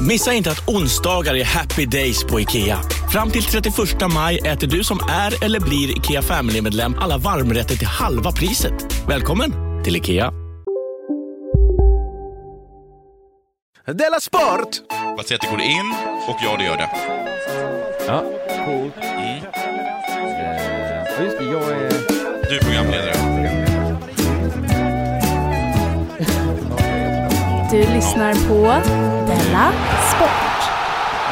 Missa inte att onsdagar är happy days på IKEA. Fram till 31 maj äter du som är eller blir IKEA Family-medlem alla varmrätter till halva priset. Välkommen till IKEA. Della Sport! Vad säger att det går in och ja, det gör det. Ja, coolt. Mm. Eh, just det, jag är... Du är programledare. Du lyssnar på Della Sport.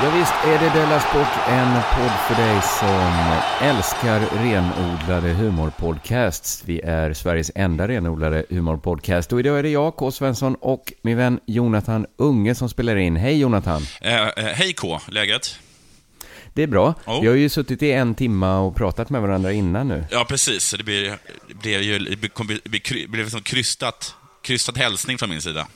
Ja, visst är det Della Sport, en podd för dig som älskar renodlade humorpodcasts. Vi är Sveriges enda renodlade humorpodcast och idag är det jag, K. Svensson, och min vän Jonathan Unge som spelar in. Hej Jonathan! Eh, eh, hej K, läget? Det är bra. Oh. Vi har ju suttit i en timma och pratat med varandra innan nu. Ja, precis. Det blir, det blir ju det bli, bli som krystat, krystad hälsning från min sida.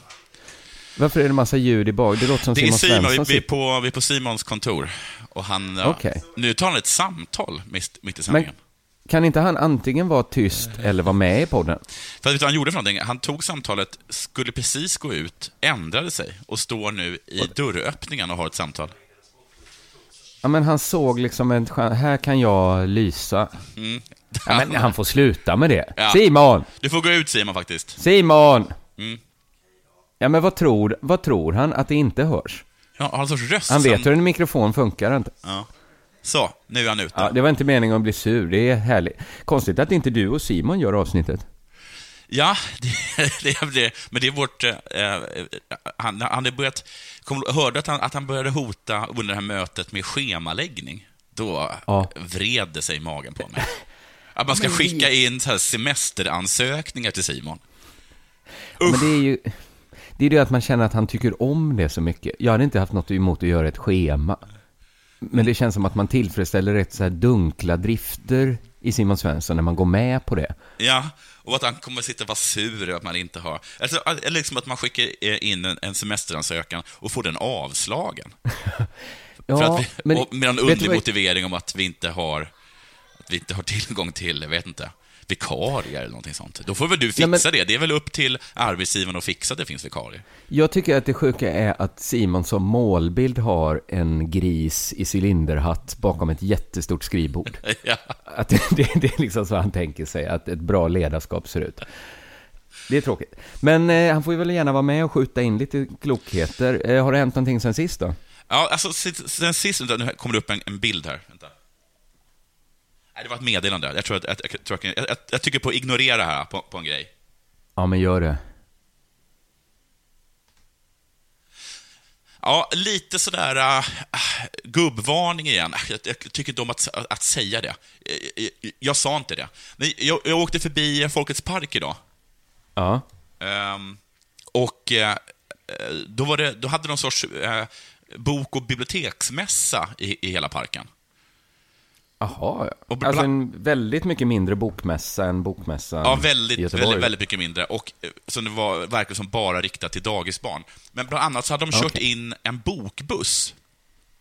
Varför är det massa ljud i bak? Det låter som Det Simon Simon, Svensson vi, vi, är på, vi är på Simons kontor. Och han, ja, Okej. nu tar han ett samtal mitt, mitt i Men sändningen. kan inte han antingen vara tyst eller vara med i podden? För att han gjorde för någonting? Han tog samtalet, skulle precis gå ut, ändrade sig och står nu i dörröppningen och har ett samtal. Ja, men han såg liksom en chans. Här kan jag lysa. Mm. Ja, men han får sluta med det. Ja. Simon! Du får gå ut Simon faktiskt. Simon! Mm. Ja, men vad tror, vad tror han att det inte hörs? Ja, sorts röst Han vet som- hur en mikrofon funkar inte. Ja. Så, nu är han ute. Ja, det var inte meningen att bli sur, det är härligt. Konstigt att inte du och Simon gör avsnittet. Ja, det, det, det, men det är vårt... Eh, han, han hade börjat... Kom, hörde att han, att han började hota under det här mötet med schemaläggning. Då Ja. vred det sig i magen på mig. Att man ska skicka in så här semesteransökningar till Simon. Men det är ju... Det är det att man känner att han tycker om det så mycket. Jag hade inte haft något emot att göra ett schema. Men det känns som att man tillfredsställer rätt så här dunkla drifter i Simon Svensson när man går med på det. Ja, och att han kommer sitta och vara sur över att man inte har... Alltså, eller liksom att man skickar in en, en semesteransökan och får den avslagen. Ja, vi, men med en underlig motivering om att vi inte har att vi inte har tillgång till, jag vet inte, vikarier eller någonting sånt. Då får väl du fixa Nej, men- det. Det är väl upp till arbetsgivaren att fixa att det finns vikarier. Jag tycker att det sjuka är att Simon som målbild har en gris i cylinderhatt bakom ett jättestort skrivbord. Ja. Att det, det, det är liksom så han tänker sig att ett bra ledarskap ser ut. Det är tråkigt. Men eh, han får ju väl gärna vara med och skjuta in lite klokheter. Eh, har det hänt någonting sen sist då? Ja, alltså sen- sist, nu kommer det upp en, en bild här. Vänta. Det var ett meddelande. Jag, tror att, jag, jag, tror att- jag, jag, tycker på att ignorera här på, på en grej. Ja, men gör det. Ja, lite sådär uh, gubbvarning igen. Jag, jag tycker inte om att, att säga det. Jag, jag, jag sa inte det. Men jag, åkte förbi Folkets park idag. Ja. Ehm, och eh, då, det, då hade de någon sorts eh, bok och biblioteksmässa i, i hela parken. Jaha, ja. Alltså en väldigt mycket mindre bokmässa än bokmässan Ja, i väldigt, Göteborg. väldigt, väldigt mycket mindre. Och eh, som det var, verkar som bara riktat till dagisbarn. Men bland annat så hade de kört Okej. in en bokbuss.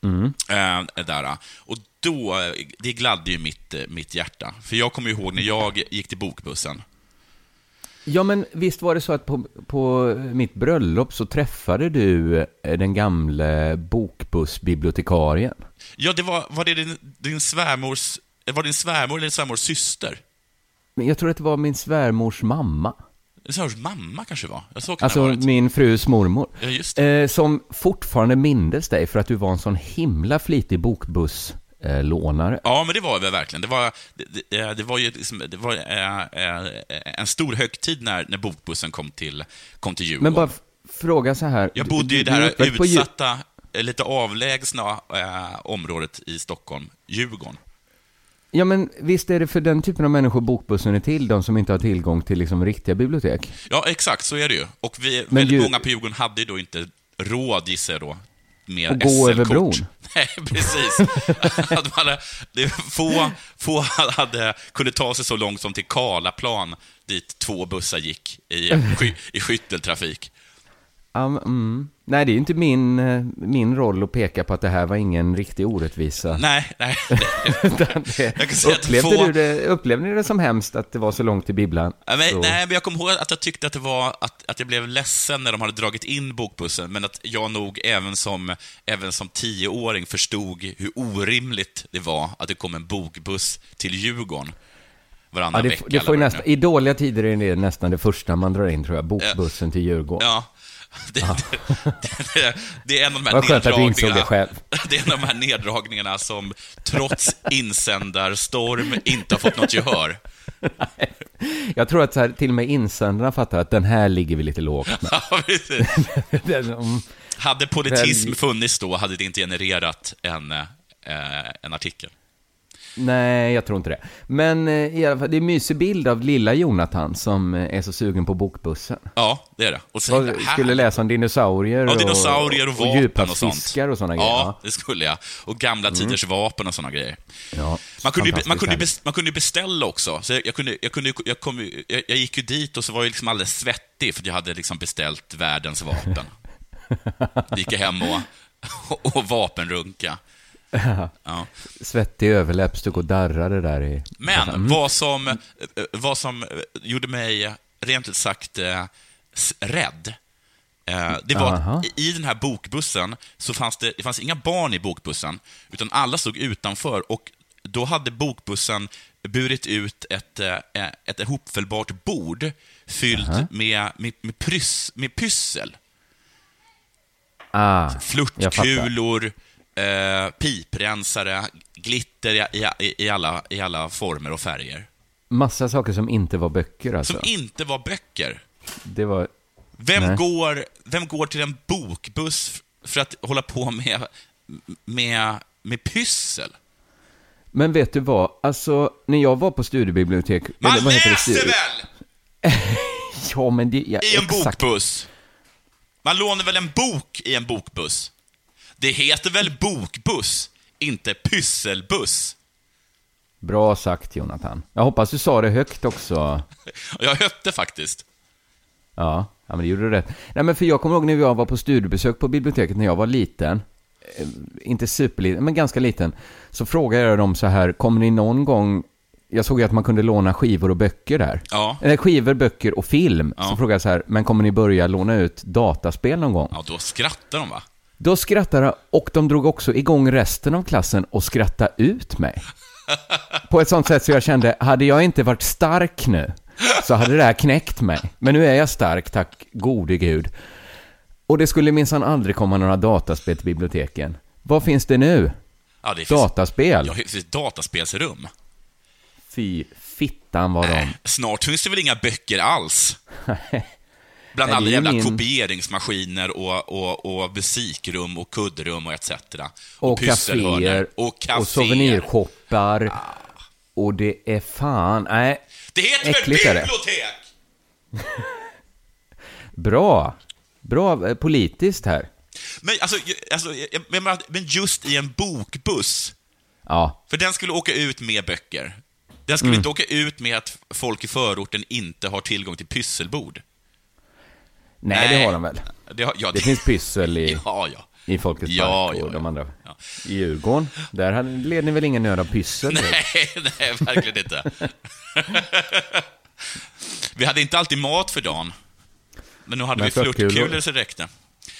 Mm. Eh, där. Och då, eh, det gladde ju mitt, mitt hjärta. För jag kommer ihåg när jag gick till bokbussen. Ja, men visst var det så att på, på mitt bröllop så träffade du eh, den gamle bokbussbibliotekarien? Ja, det var, var det din, din svärmors... Var det din svärmor eller din svärmors syster? Men jag tror att det var min svärmors mamma. Svärmors mamma kanske det var? Jag såg det Alltså min frus mormor. Ja, just Eh, som fortfarande mindes dig för att du var en sån himla flitig eh, lånare. Ja, men det var vi verkligen. Det var, det, det, det var ju liksom, det var, eh, eh, en stor högtid när, när bokbussen kom till, kom till Djurgården. Men bara fråga så här. Jag bodde du- i det här utsatta, eh, lite avlägsna eh, området i Stockholm, Djurgården. Ja, men visst är det för den typen av människor bokbussen är till, de som inte har tillgång till liksom riktiga bibliotek? Ja, exakt, så är det ju. Och vi, Men väldigt ju- många på Djurgården hade ju då inte råd, gissar jag då, med Och gå över bron. Nej, precis. att man hade, det, få få hade, kunde ta sig så långt som till Karlaplan, dit två bussar gick i, i skytteltrafik. Men, mm. Nej, det är ju inte min, eh, min roll att peka på att det här var ingen riktig orättvisa. Nej, nej. Det, upplevde, få- du det, upplevde ni det som hemskt att det var så långt till bibblan? Men, Så- nej, men jag kommer ihåg att jag tyckte att det var att, att jag blev ledsen när de hade dragit in bokbussen, men att jag nog även som, även som tioåring förstod hur orimligt det var att det kom en bokbuss till Djurgården varannan Ja, det, vecka. det får nu- I dåliga tider är det nästan det första man drar in, tror jag. Bokbussen till Djurgården. Ja. Det, det, det är en av de här neddragningarna. det är en av de här neddragningarna som trots insändarstorm inte har fått något gehör. Jag tror att här, till och med insändarna fattar att den här ligger vi lite lågt med. Ja. Den, mm, Hade politism funnits då hade det inte genererat en, eh, en artikel. Nej, jag tror inte det. Men eh, i alla fall, det är en mysig bild av lilla Jonathan som eh, är så sugen på bokbussen. Ja, det är det. Och sen, Vad, skulle läsa om dinosaurier, Ja, dinosaurier och, och, vapen och sånt. och sådana grejer. Ja, det skulle jag. Och gamla Mm. tiders vapen och sådana grejer. Ja, Man kunde, man, kunde man kunde beställa också. Så jag, jag, kunde, jag, kunde, jag, kom, jag, jag gick ju dit och så var jag liksom alldeles svettig för jag hade liksom beställt världens vapen. Gick jag hem och, och, och vapenrunka. Ja. Svettig överläpp, stod och darrade där i... Men Mm. vad, som, eh, vad som eh, gjorde mig rent ut sagt eh, rädd, eh, det var Aha. att i den här bokbussen så fanns det, det fanns inga barn i bokbussen, utan alla stod utanför och då hade bokbussen burit ut ett, eh, ett ihopfällbart bord fyllt Aha. med, med, med, prys, med pyssel. Ah. Flörtkulor, eh, piprensare, glitter i, i, i, alla, i alla former och färger. Massa saker som inte var böcker alltså. Som inte var böcker. Det var... Vem Nej. går, vem går till en bokbuss för att hålla på med, med, med pyssel? Men vet du vad? Alltså, när jag var på studiebibliotek... Man eller vad heter det? läser Studie- väl Ja, men det... Ja, i en exakt. bokbuss? Man lånar väl en bok i en bokbuss? Det heter väl bokbuss, inte pysselbuss? Bra sagt, Jonathan. Jag hoppas du sa det högt också. Jag hötte faktiskt. Ja, ja men det gjorde du rätt. Nej, men för jag kommer ihåg när jag var på studiebesök på biblioteket när jag var liten. Eh, Inte superliten, men ganska liten. Så frågade jag dem så här, kommer ni någon gång... Jag såg ju att man kunde låna skivor och böcker där. Ja. Eller skivor, böcker och film. Ja. Så frågade jag så här, men kommer ni börja låna ut dataspel någon gång? Ja, då skrattar de va? Då skrattade de, och de drog också igång resten av klassen och skrattade ut mig. På ett sånt sätt så jag kände, hade jag inte varit stark nu, så hade det här knäckt mig. Men nu är jag stark, tack gode gud. Och det skulle minsann aldrig komma några dataspel till biblioteken. Vad finns det nu? Ja, det finns, Dataspel? Ja, det finns dataspelsrum. Fy fittan vad de... Snart finns det väl inga böcker alls? Bland Nej, alla jävla min- kopieringsmaskiner och, och, och musikrum och kuddrum och etc. Och pysselhörnor. kaféer. Och kaféer. Och souvenirshoppar. Och det är fan... Nej. Det heter väl Äckligt bibliotek? Bra. Bra eh, politiskt här. Men, alltså, alltså, men just i en bokbuss, Ja. för den skulle åka ut med böcker. Den skulle Mm. inte åka ut med att folk i förorten inte har tillgång till pysselbord. Nej, det har de väl? Det, har, ja, Det finns pyssel i, Ja, ja. i Folkets Ja, park ja, och ja. de andra. I Djurgården, där hade- led ni väl ingen nöd av pyssel? Nej, nej, verkligen inte. vi hade inte alltid mat för dagen. Men nu hade Men vi flörtkulor. så det räckte.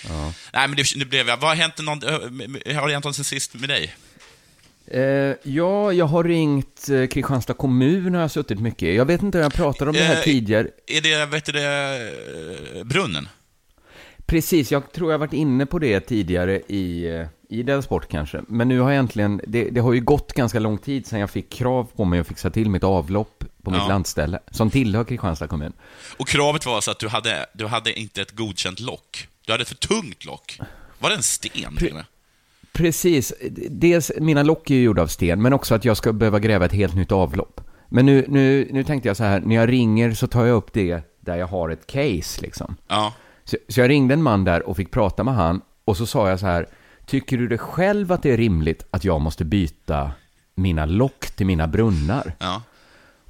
Ja. Nej, men det, det blev. Vad har hänt, någon, äh, har det hänt något sen sist med dig? Eh, ja, jag har ringt eh, Kristianstad kommun har jag suttit mycket. Jag vet inte om jag pratade om det här Eh, tidigare. Är det, vet du det, eh, brunnen? Precis, jag tror jag varit inne på det tidigare i, i den sport kanske. Men nu har jag äntligen, det, det har ju gått ganska lång tid sedan jag fick krav på mig att fixa till mitt avlopp på mitt Ja. landställe, som tillhör Kristianstad kommun. Och kravet var alltså att du hade, du hade inte ett godkänt lock. Du hade ett för tungt lock. Var det en sten och med? Precis, dels mina lock är ju gjorda av sten, men också att jag ska behöva gräva ett helt nytt avlopp. Men nu, nu, nu tänkte jag så här, när jag ringer så tar jag upp det där jag har ett case liksom. Ja. Så, så jag ringde en man där och fick prata med han och så sa jag så här, tycker du det själv att det är rimligt att jag måste byta mina lock till mina brunnar? Ja.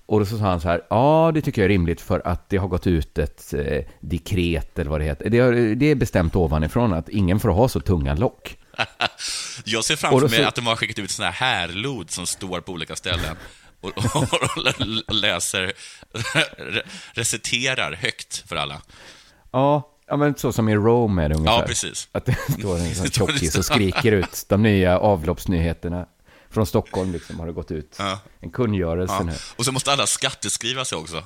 Och då så sa han så här, ja det tycker jag är rimligt för att det har gått ut ett eh, dekret eller vad det heter. Det, det är bestämt ovanifrån att ingen får ha så tunga lock. Jag ser framför mig att de har skickat ut såna här härlod som står på olika ställen och, och, läser, re- reciterar högt för alla. Ja, ja men så som i Rome är det ungefär. Ja, precis. Att det står en sån tjockis och skriker ut de nya avloppsnyheterna. Från Stockholm liksom har det gått ut. Ja. En kungörelse Ja. nu. Och så måste alla skatteskriva sig också.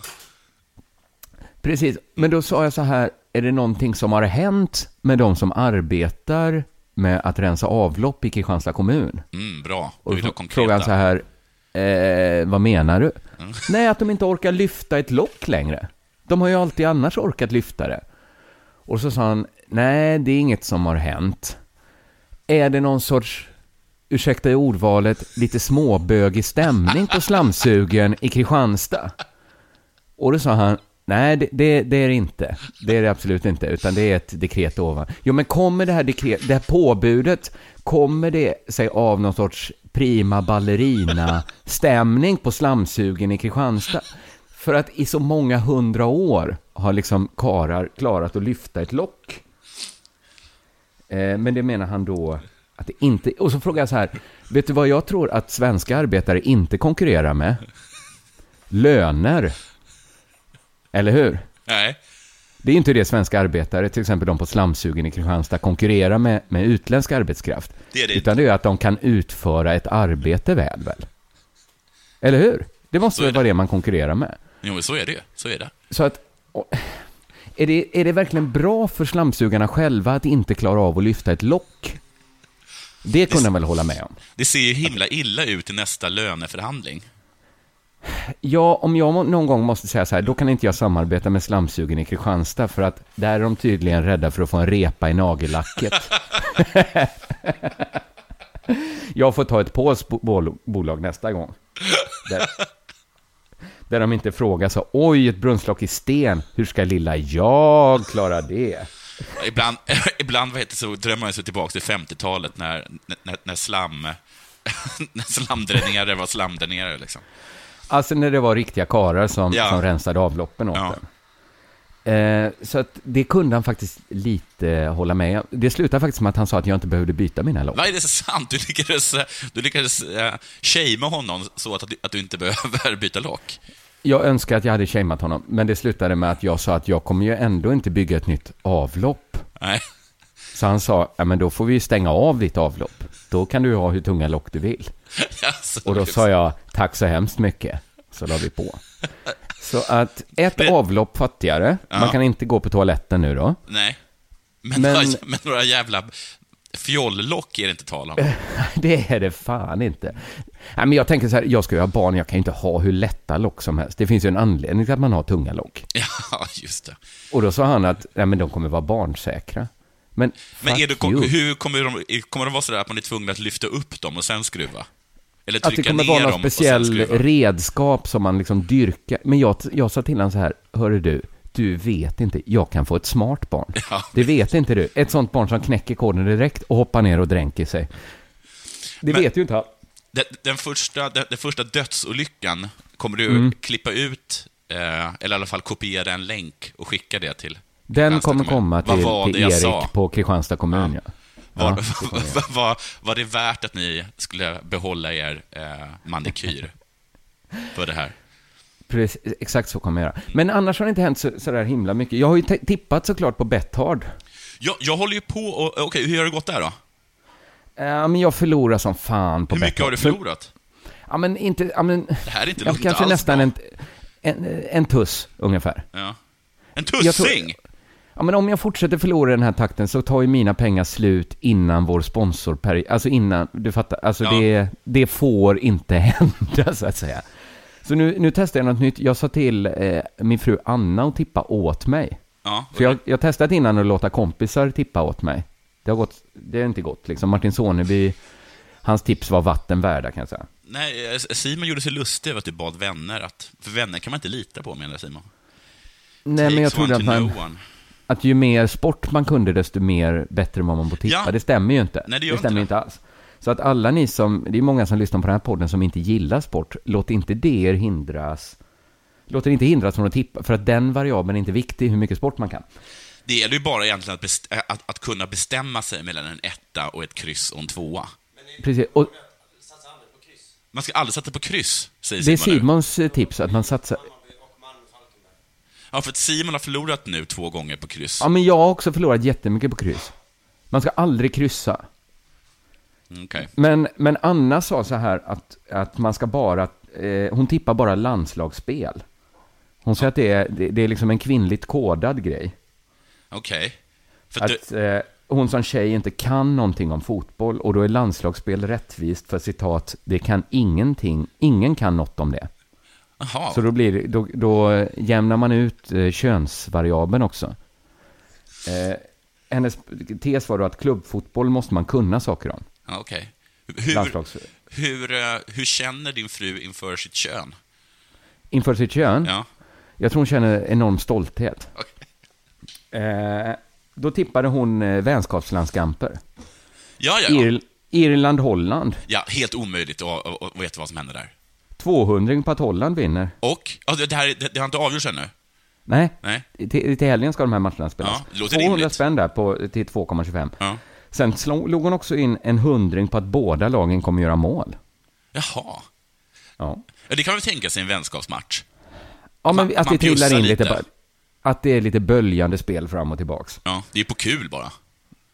Precis, men då sa jag så här, är det någonting som har hänt med de som arbetar med att rensa avlopp i Kristianstad kommun? Mm, bra. Och Du vill ha då konkreta. frågade han så här, eh, vad menar du? Mm. Nej, att de inte orkar lyfta ett lock längre. De har ju alltid annars orkat lyfta det. Och så sa han, nej, det är inget som har hänt. Är det någon sorts, ursäkta i ordvalet, lite småbögig stämning på slamsugen i Kristianstad? Och då sa han, nej det, det, det är det inte. Det är det absolut inte, utan det är ett dekret ovan. Jo, men kommer det här dekret, det här påbudet, kommer det sig av någon sorts prima ballerina-stämning på slamsugen i Kristianstad? För att i så många hundra år har liksom karar klarat att lyfta ett lock. Eh, men det menar han då att det inte... Och så frågar jag så här, vet du vad jag tror att svenska arbetare inte konkurrerar med? Löner. Eller hur? Nej. Det är inte det svenska arbetare, till exempel de på slamsugen i Kristianstad, konkurrerar med, med utländsk arbetskraft. Det är det Utan det är att de kan utföra ett arbete väl, väl? Eller hur? Det måste väl vara det man konkurrerar med. Jo, men så är det ju. Så är det. Så att... och- Är det, är det verkligen bra för slamsugarna själva att inte klara av att lyfta ett lock? Det kunde man väl hålla med om? Det ser ju himla illa ut i nästa löneförhandling. Ja, om jag någon gång måste säga så här, då kan inte jag samarbeta med slamsugen i Kristianstad, för att där är de tydligen rädda för att få en repa i nagellacket. jag får ta ett polskt bol- bolag nästa gång. Där, där de inte frågar så, oj, ett brunnslock i sten, hur ska lilla jag klara det? Ibland, ibland vad heter det, så drömmer man sig tillbaka till 50-talet när, när, när slam... när slamdränerare var slamdränerare, liksom. Alltså när det var riktiga karar som, Ja. som rensade avloppen åt Ja. den. Eh, så att det kunde han faktiskt lite hålla med om. Det slutade faktiskt med att han sa att jag inte behövde byta mina lock. Är det så sant? Du lyckades, du lyckades uh, shamea honom så att, att du inte behöver byta lock. Jag önskar att jag hade shameat honom, men det slutade med att jag sa att jag kommer ju ändå inte bygga ett nytt avlopp. Nej. Så han sa, ja men då får vi stänga av ditt avlopp. Då kan du ha hur tunga lock du vill. Alltså, Och då sa jag, tack så hemskt mycket. Så la vi på. Så att ett Det- avlopp fattigare, man Ja. kan inte gå på toaletten nu då. Nej. Men, Men- Några, men några jävla fjolllock är det inte tal om. Det är det fan inte. Nej, men jag tänker så här, jag ska ju ha barn, jag kan ju inte ha hur lätta lock som helst. Det finns ju en anledning till att man har tunga lock. Ja, just det. Och då sa han att, nej men de kommer vara barnsäkra. Men, Men är det, you. hur kommer de, kommer de vara sådär att man är tvungen att lyfta upp dem och sen skruva? Eller Att det trycka kommer ner vara dem någon och sen speciell skruva? redskap som man liksom dyrkar. Men jag, jag sa till honom så här, hörru du, du vet inte, jag kan få ett smart barn. Ja. Det vet inte du. Ett sånt barn som knäcker koden direkt och hoppar ner och dränker sig. Det Men- vet ju inte han. Den, den, första, den, den första dödsolyckan, kommer du Mm. klippa ut, eh, eller i alla fall kopiera en länk och skicka det till? Den kommer kommun? komma till, var det till jag Erik sa? på Kristianstad kommun, ja. Var, Ja, jag. var, var, var det värt att ni skulle behålla er eh, manikyr för det här? Precis, exakt så kommer jag göra. Men annars har det inte hänt så, så där himla mycket. Jag har ju tippat såklart på Betthard. Jag, jag håller ju på och... Okej, hur har det gått där då? Ja, men jag förlorar som fan på Hur mycket Betthard. har du förlorat? Ja, men inte... Ja, men, Det här är inte låter kanske alls nästan en, en, en tuss, ungefär. Ja. En Jag tror- tussing? Ja, men om jag fortsätter förlora den här takten så tar ju mina pengar slut innan vår sponsorperiod, alltså innan, du fattar, alltså Ja. det, det får inte hända så att säga. Så nu, nu testar jag något nytt. Jag sa till eh, min fru Anna att tippa åt mig. Ja, För jag, jag har testat innan att låta kompisar tippa åt mig. Det har, gått, det har inte gått liksom. Martin Soneby, hans tips var vatten värda kan jag säga. Nej, eh, Simon gjorde sig lustig över att du bad vänner att... För vänner kan man inte lita på, menar Simon. Nej, men jag Takes trodde att to man... Att ju mer sport man kunde, desto mer bättre var man på att tippa. Ja. Det stämmer ju inte. Nej, det gör stämmer inte inte alls. Så att alla ni som, det är många som lyssnar på den här podden som inte gillar sport, låt inte det er hindras. Låt er inte hindras från att tippa, för att den variabeln är inte viktig, hur mycket sport man kan. Det gäller ju bara egentligen att, best- äh, att, att kunna bestämma sig mellan en etta och ett kryss och en tvåa. Precis, och Man ska aldrig sätta på kryss, säger det är Simon nu. Simons eh, tips, att man satsar... Ja, för att Simon har förlorat nu två gånger på kryss. Ja, men jag har också förlorat jättemycket på kryss. Man ska aldrig kryssa. Mm, Okej. Men, men Anna sa så här att, att man ska bara, eh, hon tippar bara landslagsspel. Hon säger att det är, det, det är liksom en kvinnligt kodad grej. Okej. För att Att eh, hon som tjej inte kan någonting om fotboll och då är landslagsspel rättvist för citat, det kan ingenting, ingen kan något om det. Jaha. Så då, blir, då, då jämnar man ut eh, könsvariabeln också. Eh, hennes tes var då att klubbfotboll måste man kunna saker om. Ja, Okej. Hur, Landslags- hur, eh, hur känner din fru inför sitt kön? Inför sitt kön? Ja. Jag tror hon känner enorm stolthet. Okej. Eh, då tippade hon eh, vänskapslandskamper. Ja, ja, ja. Ir- Irland-Holland. ja. Helt omöjligt att att- att veta vad som händer där. 200 på att Holland vinner. Och? Ja, det, här, det, det har inte avgjorts ännu. Nej, Nej. till, till helgen ska de här matcherna spelas. Ja, det låter 200 rimligt. spänn där på, till 2,25. Ja. Sen slog hon också in en hundring på att båda lagen kommer göra mål. Jaha. Ja, Ja, det kan man tänka sig en vänskapsmatch. ja men Man- att man det trillar in lite. lite. Att det är lite böljande spel fram och tillbaks. Ja, det är på kul bara.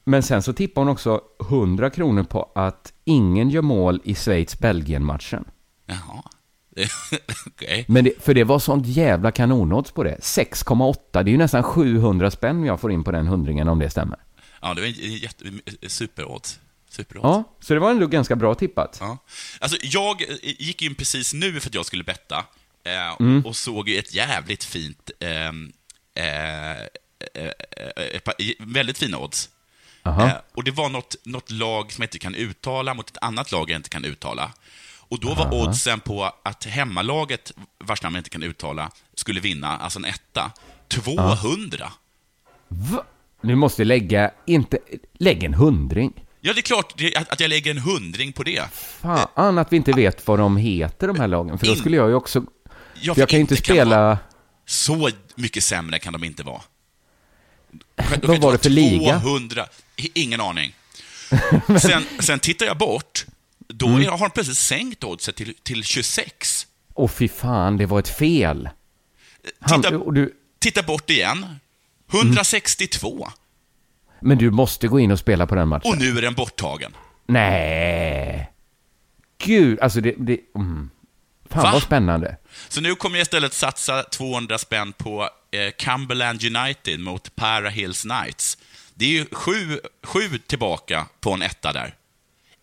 Men sen så tippar hon också 100 kronor på att ingen gör mål i Schweiz-Belgien-matchen. Jaha. Okej. Men det, för det var sånt jävla kanonodds på det. 6,8. Det är ju nästan 700 spänn jag får in på den hundringen om det stämmer. Ja, det var en jätte... Superodds. Superodds. Ja, så det var ändå ganska bra tippat. Ja. Alltså, jag eh, gick in precis nu för att jag skulle betta eh, Mm. och såg ju ett jävligt fint... Eh, eh, eh, eh, väldigt fina odds. Eh, och det var något, något lag som jag inte kan uttala mot ett annat lag jag inte kan uttala. Och då var Aha. oddsen på att hemmalaget, vars namn jag inte kan uttala, skulle vinna, alltså en etta, 200. Va? Nu måste jag lägga, inte, lägg en hundring. Ja, det är klart att, jag lägger en hundring på det. Fan att vi inte vet vad de heter de här lagen. För då skulle jag ju också... Ja, för jag kan ju inte kan spela... Så mycket sämre kan de inte vara. Vad var det för liga? 200, I- ingen aning. sen, sen tittar jag bort, då Mm. har de plötsligt sänkt oddset till, till 26. Åh fy fan, det var ett fel. Han, Titta, du, titta bort igen. 162. men du måste gå in och spela på den matchen. Och nu är den borttagen. Nej. Gud, alltså det... det mm. Fan Va? vad spännande. Så nu kommer jag istället satsa 200 spänn på eh, Cumberland United mot Para Hills Knights. Det är ju sju, sju tillbaka på en etta där.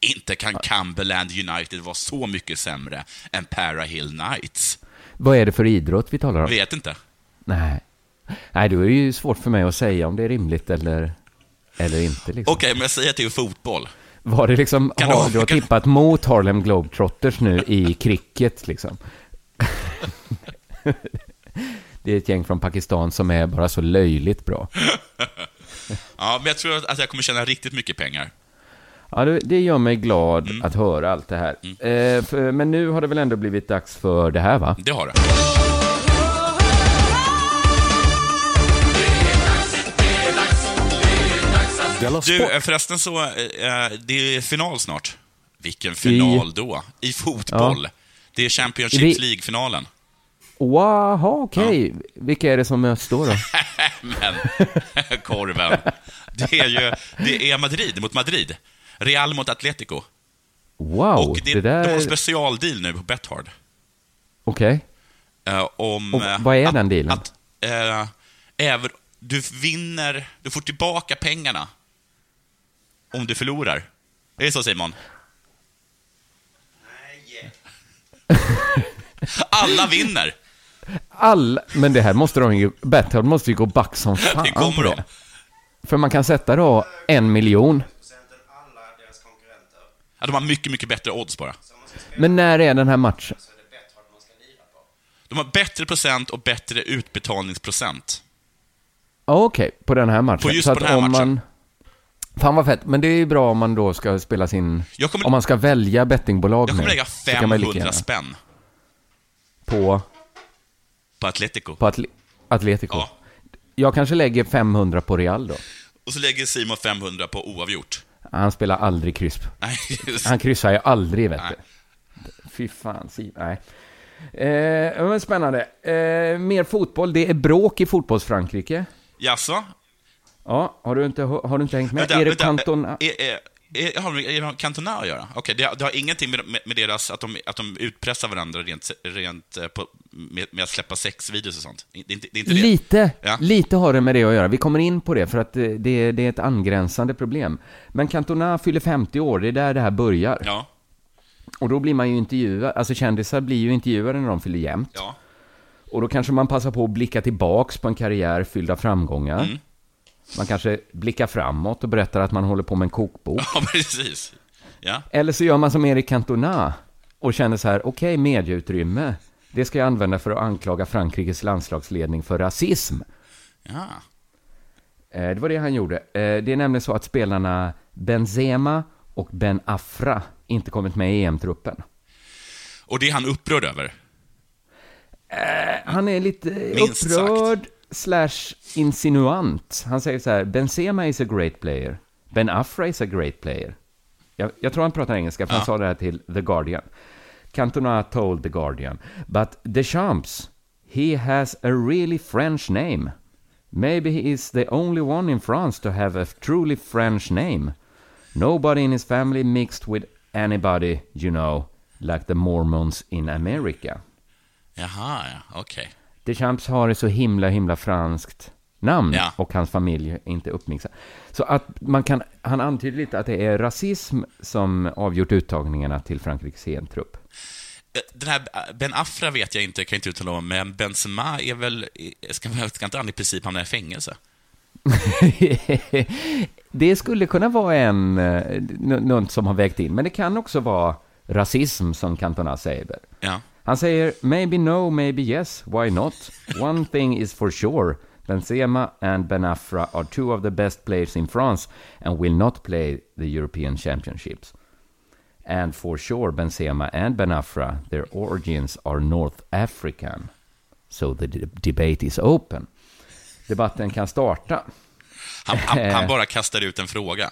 Inte kan Cumberland United vara så mycket sämre än Para Hill Knights. Vad är det för idrott vi talar om? Vet inte. Nej. Nej, då är det ju svårt för mig att säga om det är rimligt eller, eller inte. Liksom. Okej, men jag säger att det är fotboll. Var det liksom, Kan har du- du har kan- tippat mot Harlem Globetrotters nu i cricket liksom? det är ett gäng från Pakistan som är bara så löjligt bra. Ja, men jag tror att jag kommer tjäna riktigt mycket pengar. Ja, det, gör mig glad Mm. att höra allt det här. Eh, för, men nu har det väl ändå blivit dags för det här va? Det har det. Du, eh, förresten så, eh, det är final snart. Vilken final då? I fotboll. Ja. Det är Champions Vi- League-finalen. Wow, okej. Vilka är det som möts då? då? Men, korven. Det är ju, det är Madrid mot Madrid. Real mot Atletico. Wow, Och det, det de har där... specialdeal nu på Bethard. Okej. Eh, om... Och eh, vad är att, den dealen? Att, eh, även, du vinner, du får tillbaka pengarna om du förlorar. Är det så Simon? Alla vinner. Alla, men det här måste de ju, Betthard måste ju gå back som fan Det kommer de. För man kan sätta då en miljon. Ja, de har mycket, mycket bättre odds bara. Men när är den här matchen? De har bättre procent och bättre utbetalningsprocent. Okej, på den här matchen. På just Så på den här om matchen. Man... Fan vad fett, men det är ju bra om man då ska spela sin... Kommer- Om man ska välja bettingbolag Jag kommer lägga så kan man lika 500 gärna spänn På, på Atletico. på Atle... Atletico. Ja. Jag kanske lägger 500 på Real då. Och så lägger Simon 500 på oavgjort. Han spelar aldrig kryss. Han kryssar ju aldrig, vet du. Fy fan, Siv. Nej. Eh, men spännande. Eh, mer fotboll. Det är bråk i fotbolls-Frankrike. Jaså? Ja, har du inte, har du inte hängt med? Vänta, är det vänta, Cantona? Är, är, är, har det med Cantona att göra? Okej, det, det har ingenting med, med, med deras, att de, att de utpressar varandra rent, rent eh, på, med, med att släppa sexvideos och sånt? Det inte det? Är inte det. Lite, Ja. lite har det med det att göra. Vi kommer in på det för att det, det, det är ett angränsande problem. Men Cantona fyller 50 år, det är där det här börjar. Ja, Och då blir man ju intervjuad, alltså kändisar blir ju intervjuade när de fyller jämnt. ja. Och då kanske man passar på att blicka tillbaks på en karriär fylld av framgångar. Mm. Man kanske blickar framåt och berättar att man håller på med en kokbok. Ja, precis. Ja, Eller så gör man som Erik Cantona och känner så här, okej, medieutrymme. Det ska jag använda för att anklaga Frankrikes landslagsledning för rasism. ja. Eh, Det var det han gjorde. Eh, Det är nämligen så att spelarna Benzema och Ben Afra inte kommit med i EM-truppen. Och det är han upprörd över. Han är lite Minst upprörd slash insinuant. Han säger så här, Benzema is a great player. Ben Afra is a great player. Jag, jag tror han pratar engelska, för han Ja. sa det här till The Guardian. Cantona told The Guardian, but Deschamps, he has a really French name. Maybe he is the only one in France to have a truly French name. Nobody in his family mixed with anybody, you know, like the Mormons in America. Jaha, ja, okej. Deschamps har ett så himla, himla franskt namn Ja. och hans familj är inte uppmixad. Så att man kan, han antyder lite att det är rasism som avgjort uttagningarna till Frankrikes EM-trupp. Eh, Den här Ben Afra vet jag inte, kan jag inte uttala om, men Benzema är väl, ska, ska inte han i princip hamna i fängelse? det skulle kunna vara en, eh, n- något som har vägt in, men det kan också vara rasism som Cantona säger. Ja. Han säger maybe no, maybe yes, why not? One thing is for sure. Benzema and Ben Afra are two of the best players in France and will not play the European Championships. And for sure, Benzema and Ben Afra, their origins are North African. So the de- debate is open. Debatten kan starta. Han, han, han bara kastar ut en fråga.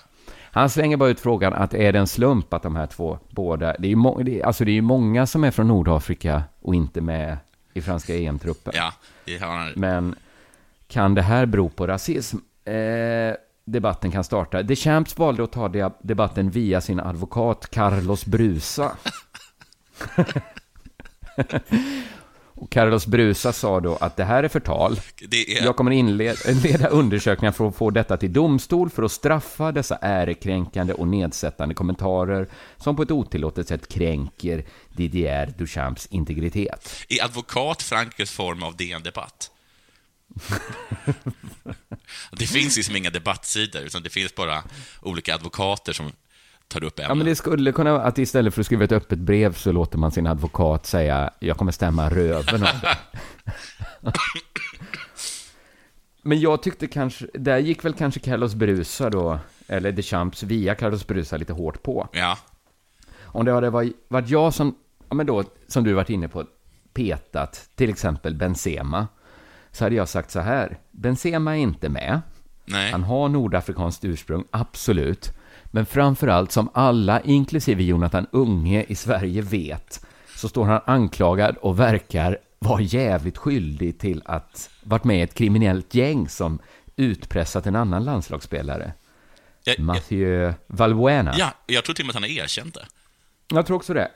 Han slänger bara ut frågan att är det en slump att de här två båda... Det är ju må, det alltså det är ju många som är från Nordafrika och inte med i franska EM-truppen. Ja, det har han. Men kan det här bero på rasism? Eh, debatten kan starta. Deschamps valde att ta de- debatten via sin advokat Carlos Brusa. och Carlos Brusa sa då att det här är förtal. Är, Jag kommer inleda undersökningar för att få detta till domstol för att straffa dessa ärekränkande och nedsättande kommentarer som på ett otillåtet sätt kränker Didier Duchamps integritet. är advokat Frankrikes form av DN-debatt? det finns liksom inga debattsidor, utan det finns bara olika advokater som tar upp ämnen. Ja, men det skulle kunna vara att istället för att skriva ett öppet brev så låter man sin advokat säga jag kommer stämma röven av det. Men jag tyckte kanske, där gick väl kanske Carlos Brusa då, eller Deschamps via Carlos Brusa lite hårt på. Ja, Om det hade varit jag som, ja men då, som du varit inne på, petat till exempel Benzema, så hade jag sagt så här, Benzema är inte med, nej. han har nordafrikanskt ursprung, absolut. Men framför allt, som alla, inklusive Jonathan Unge i Sverige vet, så står han anklagad och verkar vara jävligt skyldig till att varit med i ett kriminellt gäng som utpressat en annan landslagsspelare. Jag, jag, Mathieu Valbuena. ja, jag tror till och med att han har erkänt det. Jag tror också det.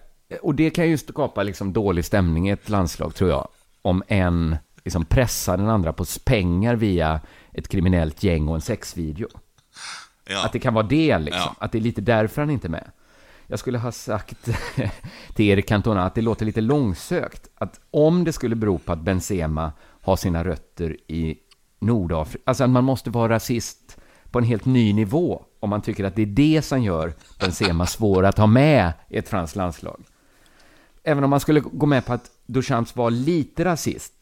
Och det kan ju skapa liksom dålig stämning i ett landslag, tror jag. Om en liksom pressa den andra på pengar via ett kriminellt gäng och en sexvideo. Ja. Att det kan vara det, liksom. Ja. Att det är lite därför han inte är med. Jag skulle ha sagt till Erik Cantona att det låter lite långsökt. Att om det skulle bero på att Benzema har sina rötter i Nordafrika, alltså att man måste vara rasist på en helt ny nivå om man tycker att det är det som gör Benzema svår att ha med i ett franskt landslag. Även om man skulle gå med på att Duchamps var lite rasist,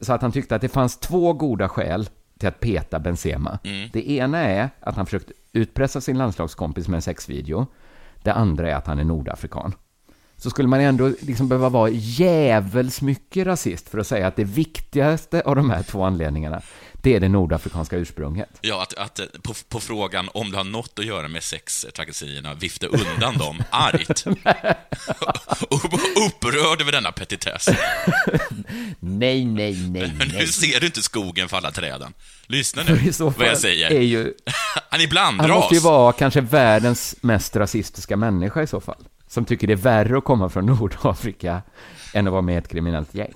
så att han tyckte att det fanns två goda skäl till att peta Benzema. Det ena är att han försökte utpressa sin landslagskompis med en sexvideo. Det andra är att han är nordafrikan. Så skulle man ändå liksom behöva vara jävels mycket rasist för att säga att det viktigaste av de här två anledningarna, det är det nordafrikanska ursprunget. Ja, att, att eh, på, på frågan om det har något att göra med sextrakasserierna vifta undan dem argt. Upprörd över denna petitess. Nej, nej, nej, Men nu nej. ser du inte skogen för alla träden. Lyssna nu vad jag säger. är ju- Han är blandras. Han måste ju vara kanske världens mest rasistiska människa i så fall. Som tycker det är värre att komma från Nordafrika än att vara med i ett kriminellt gäng.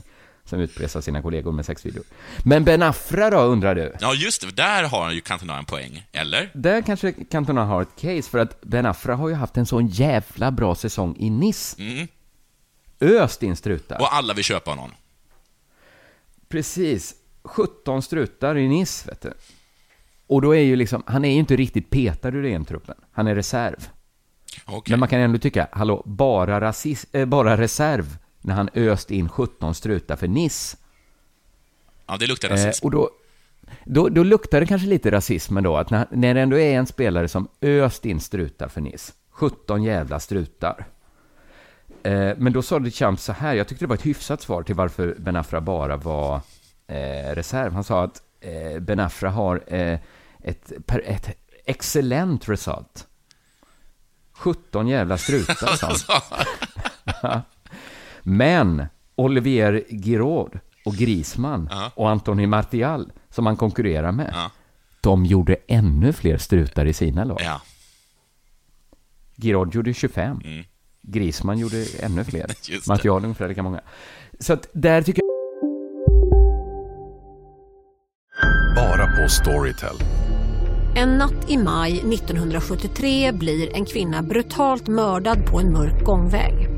Som utpressar sina kollegor med sexvideor. Men Ben Affra då, undrar du? Ja, just det. Där har han ju Cantona en poäng. Eller? Där kanske Cantona har ett case, för att Ben Affra har ju haft en sån jävla bra säsong i Nice. Mm. Öst in strutar. Och alla vill köpa honom. Precis. 17 strutar i Nice, vet du. Och då är ju liksom, han är ju inte riktigt petad ur EM-truppen. Han är reserv. Okej. Men man kan ändå tycka, hallå, bara, rasist, eh, bara reserv när han öst in 17 strutar för Nice. Ja, det luktar Eh, rasism. och då, då, då luktar det kanske lite rasism ändå, att när, när det ändå är en spelare som öst in strutar för Nice, 17 jävla strutar. Eh, men då sa Champ så här, jag tyckte det var ett hyfsat svar till varför Ben Affra bara var eh, reserv. Han sa att eh, Ben Affra har eh, ett, per, ett excellent result. 17 jävla strutar, sa han. Men Olivier Giroud och Griezmann och Anthony Martial, som han konkurrerar med, de gjorde ännu fler strutar i sina lag. Ja. Giroud gjorde 25. Griezmann gjorde ännu fler. Martial ungefär lika många. Så att där tycker jag... Bara på Storytel. En natt i maj 1973 blir en kvinna brutalt mördad på en mörk gångväg.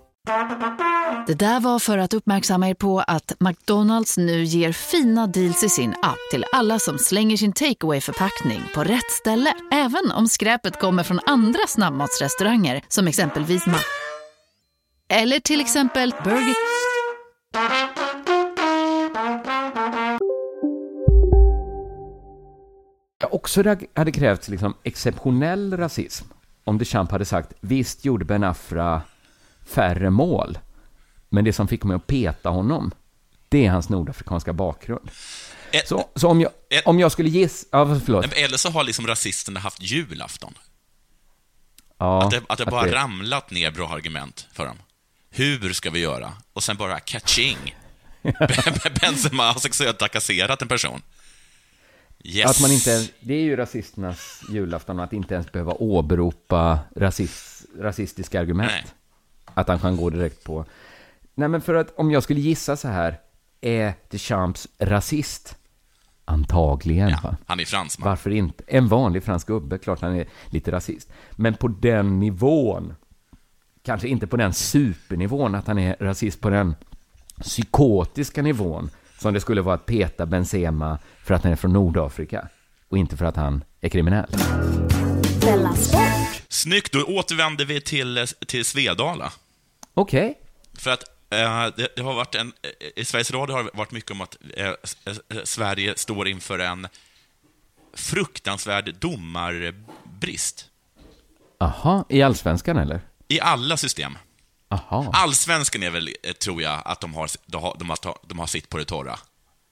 Det där var för att uppmärksamma er på att McDonalds nu ger fina deals i sin app till alla som slänger sin takeaway förpackning på rätt ställe. Även om skräpet kommer från andra snabbmatsrestauranger som exempelvis Ma... Eller till exempel Burger... också det hade krävts liksom exceptionell rasism om Deschamps hade sagt visst gjorde Ben Afra färre mål, men det som fick mig att peta honom, det är hans nordafrikanska bakgrund. Så, så om, jag, om jag skulle gissa... Ja, förlåt. Eller så har liksom rasisterna haft julafton. Ja, att det, att det bara ramlat ner bra argument för dem. Hur ska vi göra? Och sen bara catching. Benzema har sexuellt trakasserat en person. Yes. Att man inte, det är ju rasisternas julafton, att inte ens behöva åberopa rasist, rasistiska argument. Nej. Att han kan gå direkt på... Nej, men för att om jag skulle gissa så här, är Deschamps rasist? Antagligen, va? Han är fransman. Varför inte? En vanlig fransk gubbe, klart han är lite rasist. Men på den nivån, kanske inte på den supernivån, att han är rasist på den psykotiska nivån, som det skulle vara att peta Benzema för att han är från Nordafrika och inte för att han är kriminell. Snyggt, då återvänder vi till, till Svedala. Okej. Okay. För att eh, det, det, har varit en... eh, I Sveriges Radio har det varit mycket om att eh, Sverige står inför en fruktansvärd domarbrist. Aha, i allsvenskan eller? I alla system. Aha. Allsvenskan är väl, tror jag, att de har, de har, de har, de har sitt på det torra.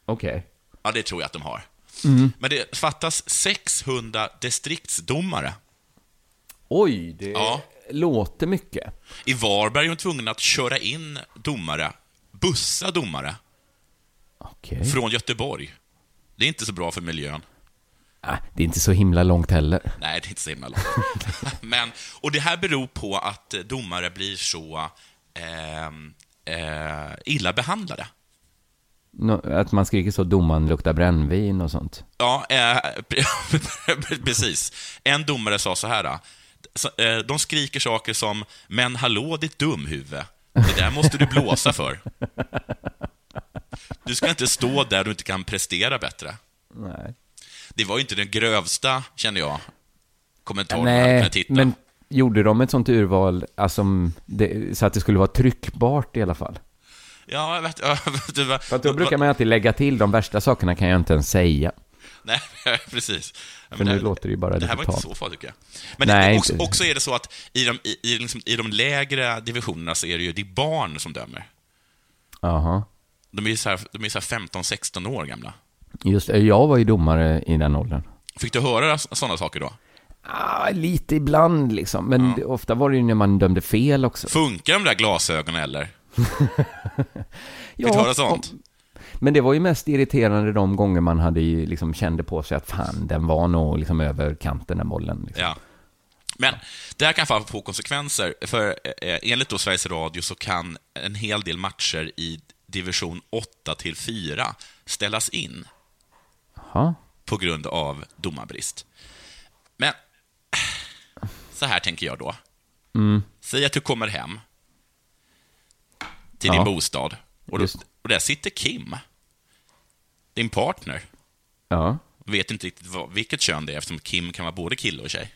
Okej. Okay. Ja, det tror jag att de har. Mm. Men det fattas 600 distriktsdomare. Oj, det Ja. Låter mycket. I Varberg är de tvungna att köra in domare, bussa domare, Okej. från Göteborg. Det är inte så bra för miljön. Ah, det är inte så himla långt heller. Nej, det är inte så himla långt. Men, och det här beror på att domare blir så eh, eh, illa behandlade. Nå- Att man skriker så domaren luktar brännvin och sånt. Ja, eh, precis. En domare sa så här. Eh, De skriker saker som ”Men hallå ditt dumhuvud, det där måste du blåsa för”. Du ska inte stå där du inte kan prestera bättre. Nej. Det var ju inte den grövsta, känner jag, kommentaren Nej, kunnat hitta. men gjorde de ett sånt urval alltså, det, så att det skulle vara tryckbart i alla fall? Ja, jag vet, ja, vet du vad? För att då brukar man alltid lägga till, de värsta sakerna kan jag inte ens säga. Nej, precis. Ja, För men nu det- låter det ju bara Det här var inte så farligt, tycker jag. Men Nej, också, inte. också är det så att i de, i, i, liksom, i de lägre divisionerna så är det ju det barn som dömer. Jaha. De är ju så här, de är så här 15-16 år gamla. Just det, jag var ju domare i den åldern. Fick du höra sådana saker då? Ah, lite ibland liksom, men det, ofta var det ju när man dömde fel också. Funkar de där glasögonen eller? Fick Ja, du höra sånt? Men det var ju mest irriterande de gånger man hade ju liksom kände på sig att fan, den var nog liksom över kanten den bollen. Liksom. Ja. Men det här kan få få konsekvenser, för eh, enligt då Sveriges Radio så kan en hel del matcher i division 8 till 4 ställas in Jaha. på grund av domarbrist. Men så här tänker jag då. Mm. Säg att du kommer hem till Ja. din bostad och, då, och där sitter Kim, din partner. Ja. Vet inte riktigt vad, vilket kön det är eftersom Kim kan vara både kille och tjej.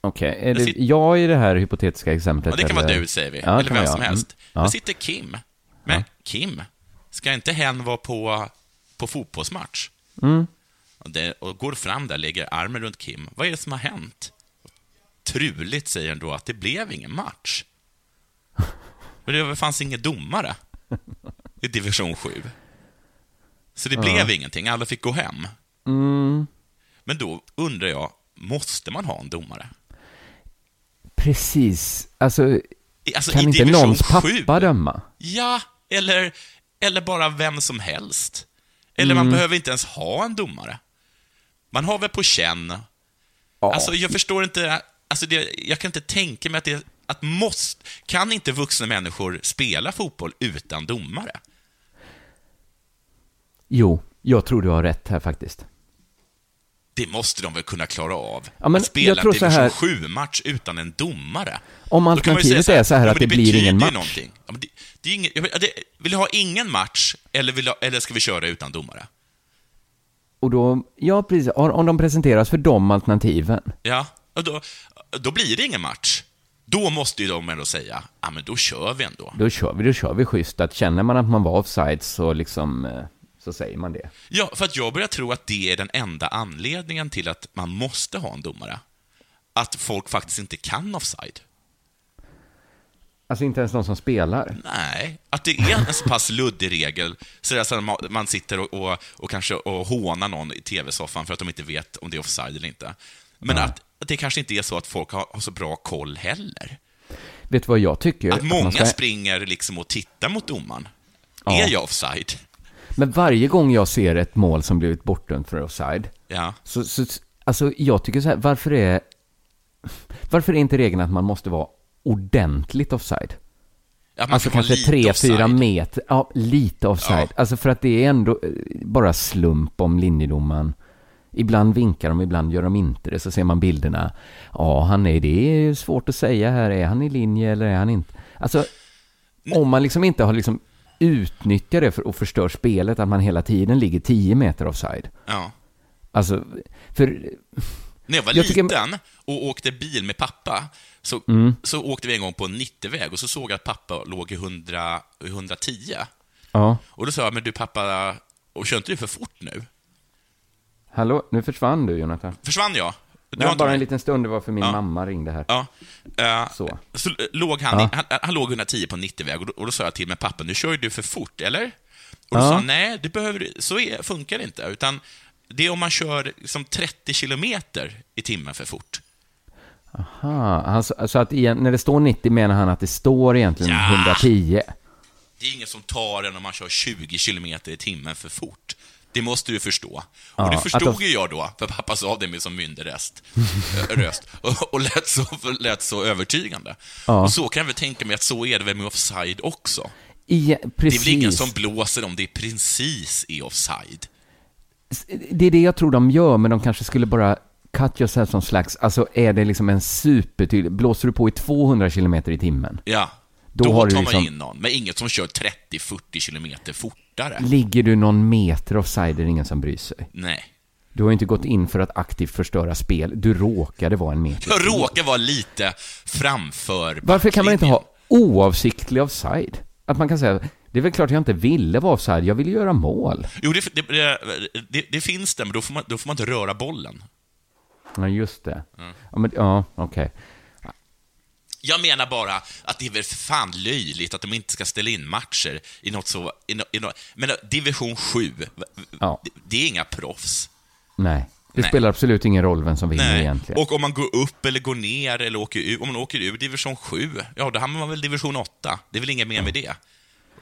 Okej, är Jag det sit- jag i det här hypotetiska exemplet? Ja, det kan vara eller? du, säger vi. Ja, det Eller vem vara som jag. helst. Mm. Ja. Där sitter Kim. Men Kim, ska inte hen vara på, på fotbollsmatch? Mm. Och, det, och går fram där, lägger armen runt Kim. Vad är det som har hänt? Truligt säger han då att det blev ingen match. Men det fanns ingen domare i division 7. Så det Ja. blev ingenting, alla fick gå hem. Mm. Men då undrar jag, måste man ha en domare? Precis. Alltså, alltså, kan inte någons pappa döma? Ja, eller, eller bara vem som helst. Eller Mm. man behöver inte ens ha en domare. Man har väl på känn. Alltså, jag förstår inte, alltså det, jag kan inte tänka mig att det, att måste, kan inte vuxna människor spela fotboll utan domare? Jo, jag tror du har rätt här faktiskt. Det måste de väl kunna klara av? Ja, men att spela en här- division 7-match utan en domare? Om alternativet är så här ja, att det blir ingen match. Någonting. Ja, det, det är ingen, det, vill du ha ingen match eller, vill, du- eller ska vi köra utan domare? Och då, ja precis, om de presenteras för de alternativen. Ja, då, då blir det ingen match. Då måste ju de ändå säga, ja men då kör vi ändå. Då kör vi, då kör vi schysst. Att känner man att man var offside så liksom, eh, så säger man det. Ja, för att jag börjar tro att det är den enda anledningen till att man måste ha en domare. Att folk faktiskt inte kan offside. Alltså inte ens de som spelar. Nej, att det är en så pass luddig regel, så att man- sitter och, och, och kanske och hånar någon i tv-soffan för att de inte vet om det är offside eller inte. Men att, att det kanske inte är så att folk har, har så bra koll heller. Vet du vad jag tycker? Att många man ska- springer liksom och tittar mot domaren. Ja. Är jag offside? Men varje gång jag ser ett mål som blivit bortdömt för offside, Ja. så, så, alltså jag tycker så här, varför är, varför är inte regeln att man måste vara ordentligt offside? Man alltså kanske tre, fyra meter, ja, lite offside. Alltså för att det är ändå eh, bara slump om linjedomaren. Ibland vinkar de, ibland gör de inte det, så ser man bilderna. Ja, han är, det är svårt att säga här, är han i linje eller är han inte? Alltså, om man liksom inte har liksom utnyttjat det för att förstöra spelet, att man hela tiden ligger 10 meter offside. Ja. Alltså, för... När jag var Jag tycker- liten och åkte bil med pappa, så, Mm. så åkte vi en gång på en 90-väg och så såg jag att pappa låg i 100, i 110. Ja. Och då sa jag, men du pappa, och kör inte du för fort nu? Hallå, nu försvann du Jonathan. Försvann jag? Du Det har var bara en liten stund, det var för min Ja. mamma ringde här. Ja. eh, Så. Så låg han, Ja. han, han låg 110 på en 90-väg och, och då sa jag till mig, pappa, nu kör du för fort, eller? Och då sa han, nej, det behöver, så är, funkar det inte, utan det är om man kör som 30 kilometer i timmen för fort. Aha, alltså, alltså att igen, när det står 90 menar han att det står egentligen Ja. 110. Det är ingen som tar en om man kör 20 kilometer i timmen för fort. Det måste du förstå. Ja, och det förstod ju jag då, för pappa sa det med som myndig röst. Ö, röst och, och lät, så, lät så övertygande. Ja. Och så kan jag väl tänka mig att så är det väl med offside också. Igen, Det är väl ingen som blåser om det precis är offside. Det är det jag tror de gör, men de kanske skulle bara cut yourself som slags, alltså är det liksom en supertydlig, blåser du på i 200 kilometer i timmen, Ja, Då då, har tar liksom- man in någon, men inget som kör 30-40 kilometer fortare. ligger du någon meter offside är det ingen som bryr sig. Nej. Du har ju inte gått in för att aktivt förstöra spel, du råkade vara en meter. Jag råkar vara lite framför Varför kan man inte ha oavsiktlig offside? Att man kan säga, det är väl klart jag inte ville vara offside, jag ville göra mål. Jo, det, det, det, det finns det, men då får, man, då får man inte röra bollen. Ja, just det. Mm. Ja, men, ja okej. Jag menar bara att det är väl fan löjligt att de inte ska ställa in matcher i något så... I no, i no, men division 7, Ja. det, det är inga proffs. Nej, det Nej. spelar absolut ingen roll vem som vinner Nej. egentligen. Och om man går upp eller går ner eller åker ur, om man åker ur division 7, ja då hamnar man väl i division 8. Det är väl inget mer med det.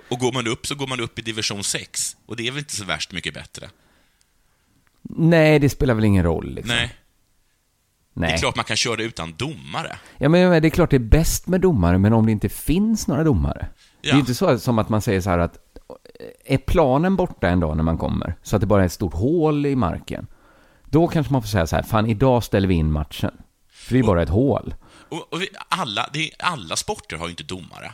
Och går man upp så går man upp i division 6. Och det är väl inte så värst mycket bättre. Nej, det spelar väl ingen roll liksom. Nej. Nej. Det är klart man kan köra utan domare. Ja, men det är klart det är bäst med domare, men om det inte finns några domare. Det är Ja. ju inte så som att man säger så här att är planen borta en dag när man kommer, så att det bara är ett stort hål i marken, då kanske man får säga så här, fan idag ställer vi in matchen. För det är bara ett hål. Och, och vi, alla, är, alla sporter har ju inte domare.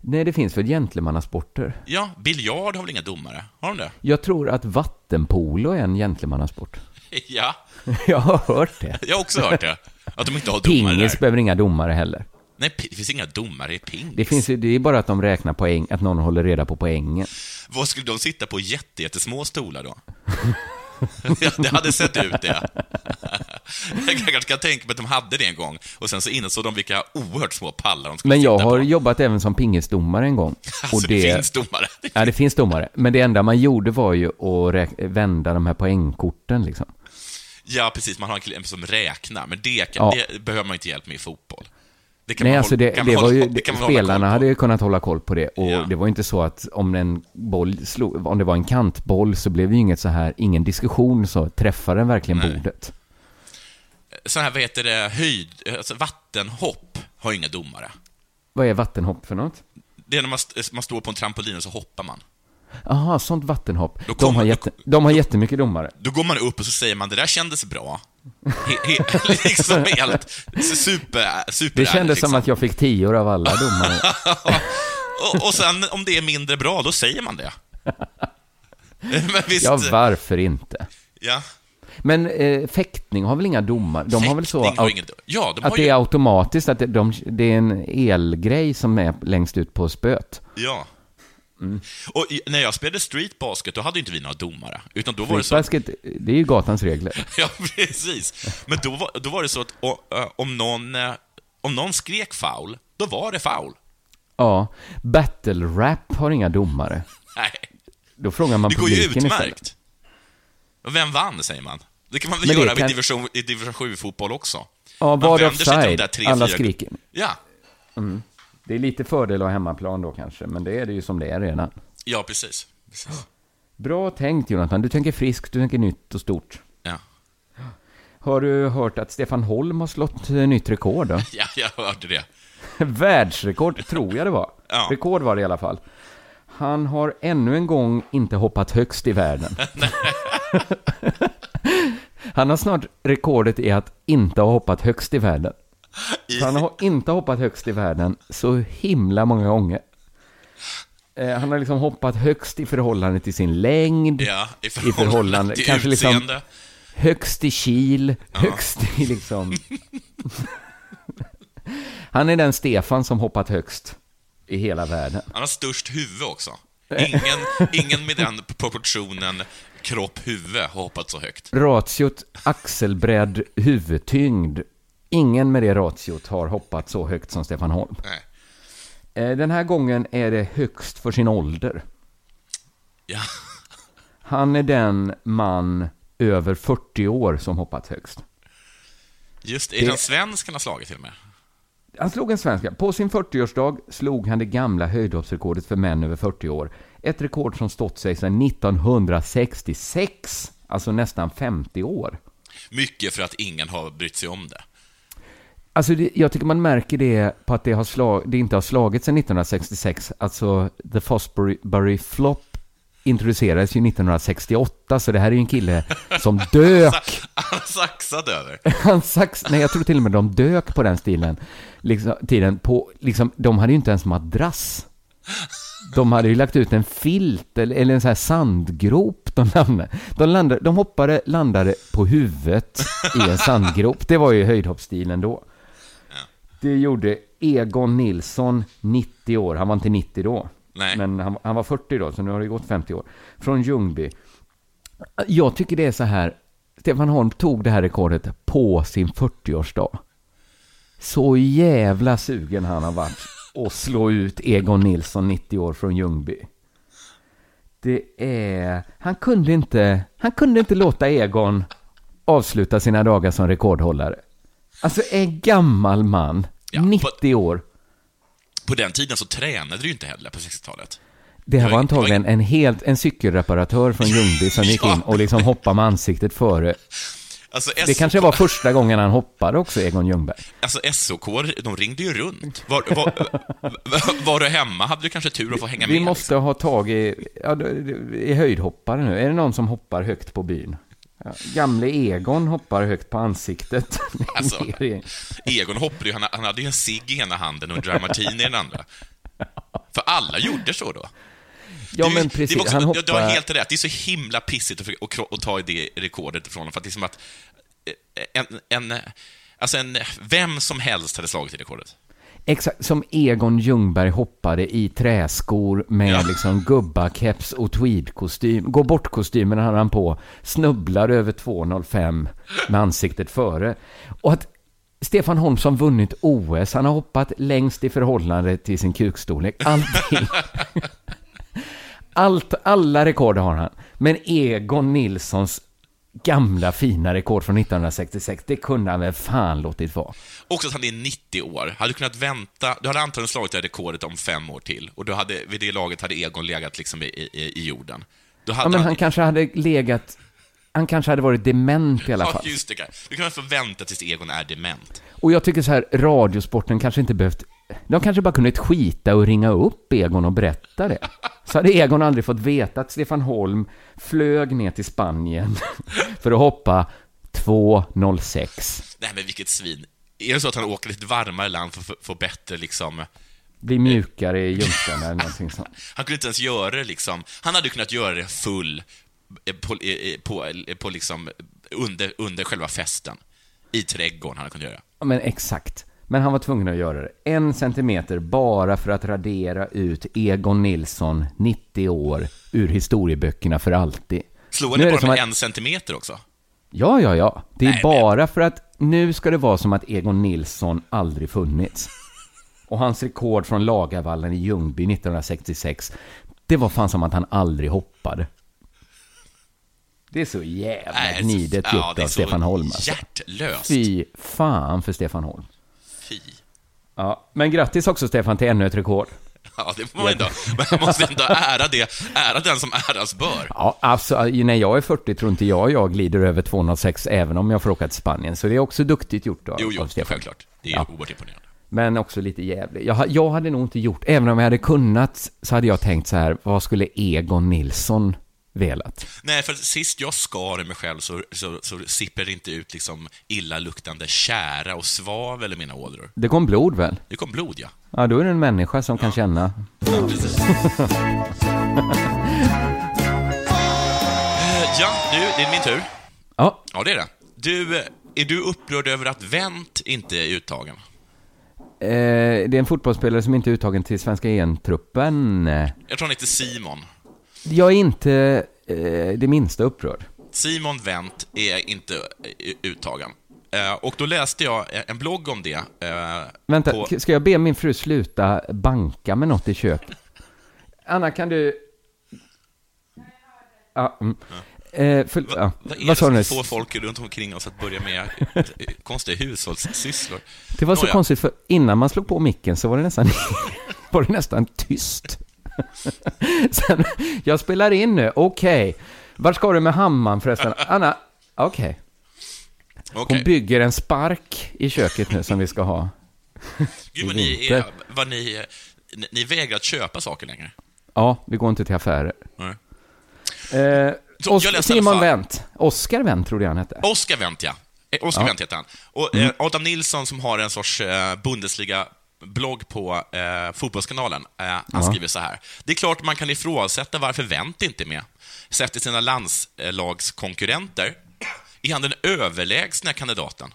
Nej, det finns väl gentlemannasporter? Ja, biljard har väl inga domare? Har de det? Jag tror att vattenpolo är en gentlemannasport. Ja, Jag har hört det. jag har också hört det. Att de inte har domare Pingis där. behöver inga domare heller. Nej, det finns inga domare i pingis. Det, finns, det är bara att de räknar poäng, att någon håller reda på poängen. Vad skulle de sitta på jätte, jättesmå stolar då? det hade sett ut det. jag kanske kan tänka mig att de hade det en gång och sen så insåg de vilka oerhört små pallar de skulle Men jag sitta har på. jobbat även som pingisdomare en gång. Alltså, det finns domare. Ja, det finns domare. Men det enda man gjorde var ju att vända de här poängkorten liksom. Ja, precis. Man har en kille som räknar, men det, kan, Ja. det behöver man inte hjälp med i fotboll. Det kan Nej, man alltså det, kan det man var ju, hålla- det man hålla spelarna hade ju kunnat hålla koll på det. Och Ja. det var ju inte så att om en boll slog, om det var en kantboll så blev det ju inget så här, ingen diskussion så träffar den verkligen Nej. bordet. Så här, vad heter det, höjd, alltså vattenhopp har ju inga domare. Vad är vattenhopp för något? Det är när man, man står på en trampolin och så hoppar man. Jaha, sånt vattenhopp. Då De har, jätte, de har jättemycket domare. Då går man upp och så säger man det där kändes bra. He, he, liksom helt super, super Det kändes liksom. som att jag fick tior av alla domare. och, och sen om det är mindre bra, då säger man det. Men visst, Ja, varför inte? ja. Men eh, fäktning har väl inga domar? De har väl så har ingen Ja, de att det ju- är automatiskt, att de, det är en elgrej som är längst ut på spöet. Ja. Mm. Och när jag spelade street basket, då hade inte vi några domare. Utan då var det så... Streetbasket, det är ju gatans regler. Ja, precis. Men då var, då var det så att ö, om någon, eh, om någon skrek foul, då var det foul. Ja, battle rap har inga domare. Nej, Då frågar man det går ju publiken utmärkt. Och Vem vann, säger man. Det kan man väl göra kan- i division, i division 7-fotboll också. Ja, var offside? Alla skriker. Ja, Mm. Det är lite fördel att ha hemmaplan då kanske, men det är det ju som det är redan. ja precis. precis. Bra tänkt Jonathan, du tänker friskt, du tänker nytt och stort. Ja. Har du hört att Stefan Holm har slått eh, nytt rekord då? ja, jag hörde det. Världsrekord, tror jag det var. Ja. Rekord var det i alla fall. Han har ännu en gång inte hoppat högst i världen. Han har snart rekordet i att inte ha hoppat högst i världen. Han har inte hoppat högst i världen så himla många gånger. Eh, Han har liksom hoppat högst i förhållande till sin längd, Ja, i i förhållande förhållande, till kanske liksom utseende. högst i kil, högst i liksom... Han är den Stefan som hoppat högst i hela världen. Han har störst huvud också. Ingen, ingen med den proportionen kropp-huvud har hoppat så högt. Ratiot axelbredd huvudtyngd. Ingen med det ratiot har hoppat så högt som Stefan Holm. Nej. Eh, Den här gången är det högst för sin ålder. Ja. Han är den man över 40 år som hoppat högst. Just, är Det- det en svensk han har slagit till och med? Han slog en svenska. På sin 40-årsdag slog han det gamla höjdhoppsrekordet för män över 40 år. Ett rekord som stått sig sedan 1966, alltså nästan 50 år. Mycket för att ingen har brytt sig om det. Alltså det, jag tycker man märker det på att det, har slag, det inte har slagit sedan 1966. Alltså, The Fosbury Flop introducerades ju 1968, så det här är ju en kille som dök. Han saxade över. Han sax, nej, jag tror till och med de dök på den stilen. Liksom, tiden på, liksom, de hade ju inte ens madrass. De hade ju lagt ut en filt eller, eller en sån här sandgrop. De, landade, de, landade, de hoppade, landade på huvudet i en sandgrop. Det var ju höjdhoppsstilen då. Det gjorde Egon Nilsson, 90 år. Han var inte 90 då. Nej. Men han, han var 40 då, så nu har det gått 50 år. Från Ljungby. Jag tycker det är så här. Stefan Holm tog det här rekordet på sin 40-årsdag. Så jävla sugen han har varit att slå ut Egon Nilsson, 90 år, från Ljungby. Det är... Han kunde inte, han kunde inte låta Egon avsluta sina dagar som rekordhållare. Alltså en gammal man, 90 år. På den tiden så tränade du ju inte heller på 60-talet. Det här var antagligen en, helt, en cykelreparatör från Ljungby som gick Ja. in och liksom hoppade med ansiktet före. Alltså, Det kanske var första gången han hoppade också, Egon Ljungberg. Alltså SOK, de ringde ju runt. Var, var, var du hemma hade du kanske tur att få hänga Vi med. måste ha tag i, ja, i höjdhoppare nu. Är det någon som hoppar högt på byn? Ja, gamle Egon hoppar högt på ansiktet. Alltså, Egon hoppade ju, han, han hade ju en cigg i ena handen och en dry martini i den andra. För alla gjorde så då. Ja, Det ju- men det precis. också, Han du- Du har hoppar... helt rätt, det är så himla pissigt att, att, att ta i det rekordet ifrån honom, för att det är som att eh, en, en, alltså en, vem som helst hade slagit i rekordet. Exakt, som Egon Ljungberg hoppade i träskor med liksom gubbakeps och tweedkostym. Gå bort-kostymen hade han på, snubblar över 2,05 med ansiktet före. Och att Stefan Holmsson vunnit OS, han har hoppat längst i förhållande till sin kukstorlek. Allting. Allt, alla rekord har han. Men Egon Nilssons gamla fina rekord från 1966, det kunde han väl fan låtit vara. Också att han är 90 år. Hade du kunnat vänta, du hade antagligen slagit det här rekordet om fem år till. Och du hade, vid det laget hade Egon legat liksom i, i, i jorden. Ja, men han kanske hade legat... Han kanske hade varit dement i alla fall. Ja, just det. Du kan väl få vänta tills Egon är dement. Och jag tycker så här, radiosporten kanske inte behövt... De kanske bara kunnat skita och ringa upp Egon och berätta det. Så hade Egon aldrig fått veta att Stefan Holm flög ner till Spanien för att hoppa 2.06. Nej, men vilket svin. Är det så att han åker till ett varmare land för att få bättre liksom... Bli mjukare i ljumskarna eller någonting sånt. Han kunde inte ens göra det liksom... Han hade kunnat göra det full eh, på, eh, på, eh, på liksom under, under själva festen. I trädgården han kunnat göra. Ja, men exakt. Men han var tvungen att göra det. En centimeter bara för att radera ut Egon Nilsson, 90 år, ur historieböckerna för alltid. Slog han bara med att- en centimeter också? Ja, ja, ja. Det är Nej, bara för att nu ska det vara som att Egon Nilsson aldrig funnits. Och hans rekord från Lagavallen i Ljungby 1966, det var fan som att han aldrig hoppade. Det är så jävla gnidet gjort av Stefan Holm. Alltså. hjärtlöst. Fy fan för Stefan Holm. Fy. Ja, men grattis också Stefan till ännu ett rekord. Ja, det får man ändå. Men man måste ändå ära det. Ära den som äras bör. Ja, alltså när jag är 40 tror inte jag jag glider över 206 även om jag får åka till Spanien. Så det är också duktigt gjort av, Jo, jo, av Stefan. självklart. Det är Ja. oerhört imponerande. Men också lite jävligt. Jag, jag hade nog inte gjort, även om jag hade kunnat, så hade jag tänkt så här, vad skulle Egon Nilsson velat? Nej, för sist jag skar i mig själv så, så, så sipprar det inte ut liksom illaluktande kära och svavel i mina ådror. Det kom blod väl? Det kom blod, ja. Ja, då är det en människa som kan känna. Eh, Ja, du, det är min tur. Ja. Ja, det är det. Du, eh, är du upprörd över att Wendt inte är uttagen? Eh, det är en fotbollsspelare som inte är uttagen till svenska EM-truppen. Jag tror han heter Simon. Jag är inte eh, det minsta upprörd. Simon Wendt är inte eh, uttagen. Eh, Och då läste jag en blogg om det. eh, Vänta, på- ska jag be min fru sluta banka med något i köket? Anna, kan du... Ja, mm. Eh, för, ja. Vad är Vad det som får folk runt omkring oss att börja med eh, konstiga hushållssysslor? Det var så Nåja. konstigt, för innan man slog på micken så var det nästan, var det nästan tyst. Sen, jag spelar in nu, okej. Var ska du med hammaren förresten? Anna, okej. Hon Okej. bygger en spark i köket nu som vi ska ha. Gud vad ni, är, vad ni, ni, ni vägrar att köpa saker längre. Ja, vi går inte till affärer. Nej. Eh, Så, Os- Simon. Wendt. Oskar Wendt trodde jag han hette. Oskar Wendt, ja. Eh, Oskar Ja. Wendt heter han. Och Mm. eh, Adam Nilsson som har en sorts eh, Bundesliga-blogg på eh, Fotbollskanalen, eh, han Ja. skriver så här. Det är klart man kan ifrågasätta varför Wendt inte är med. Så efter sina landslagskonkurrenter är han den överlägsna kandidaten.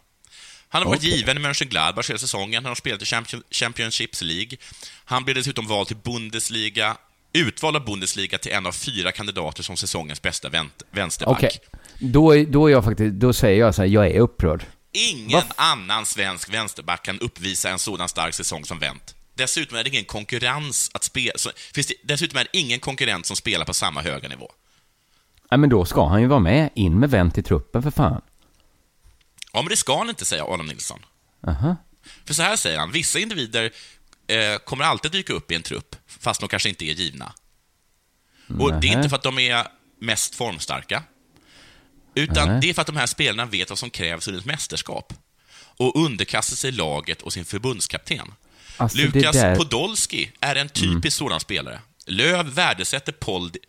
Han har varit Okej. given i Mönchengladbach hela säsongen. Han har spelat i Champion, Championships League. Han blev dessutom vald till Bundesliga, utvald av Bundesliga till en av fyra kandidater som säsongens bästa vänsterback. Okej, då, då är jag faktiskt, då säger jag så här, jag är upprörd. Ingen annan svensk vänsterback kan uppvisa en sådan stark säsong som Wendt. Dessutom är det ingen konkurrens att spela... Finns det, dessutom är det ingen konkurrent som spelar på samma höga nivå. Nej, men då ska han ju vara med. In med Wendt i truppen för fan. Ja, men det ska han inte säga, Adam Nilsson. Aha. För så här säger han, vissa individer eh, kommer alltid dyka upp i en trupp, fast de kanske inte är givna. Och det är inte för att de är mest formstarka, utan Nähä. det är för att de här spelarna vet vad som krävs under ett mästerskap och underkastar sig laget och sin förbundskapten. Alltså, Lukas där- Podolski är en typisk sådan spelare. Löv värdesätter Poldi,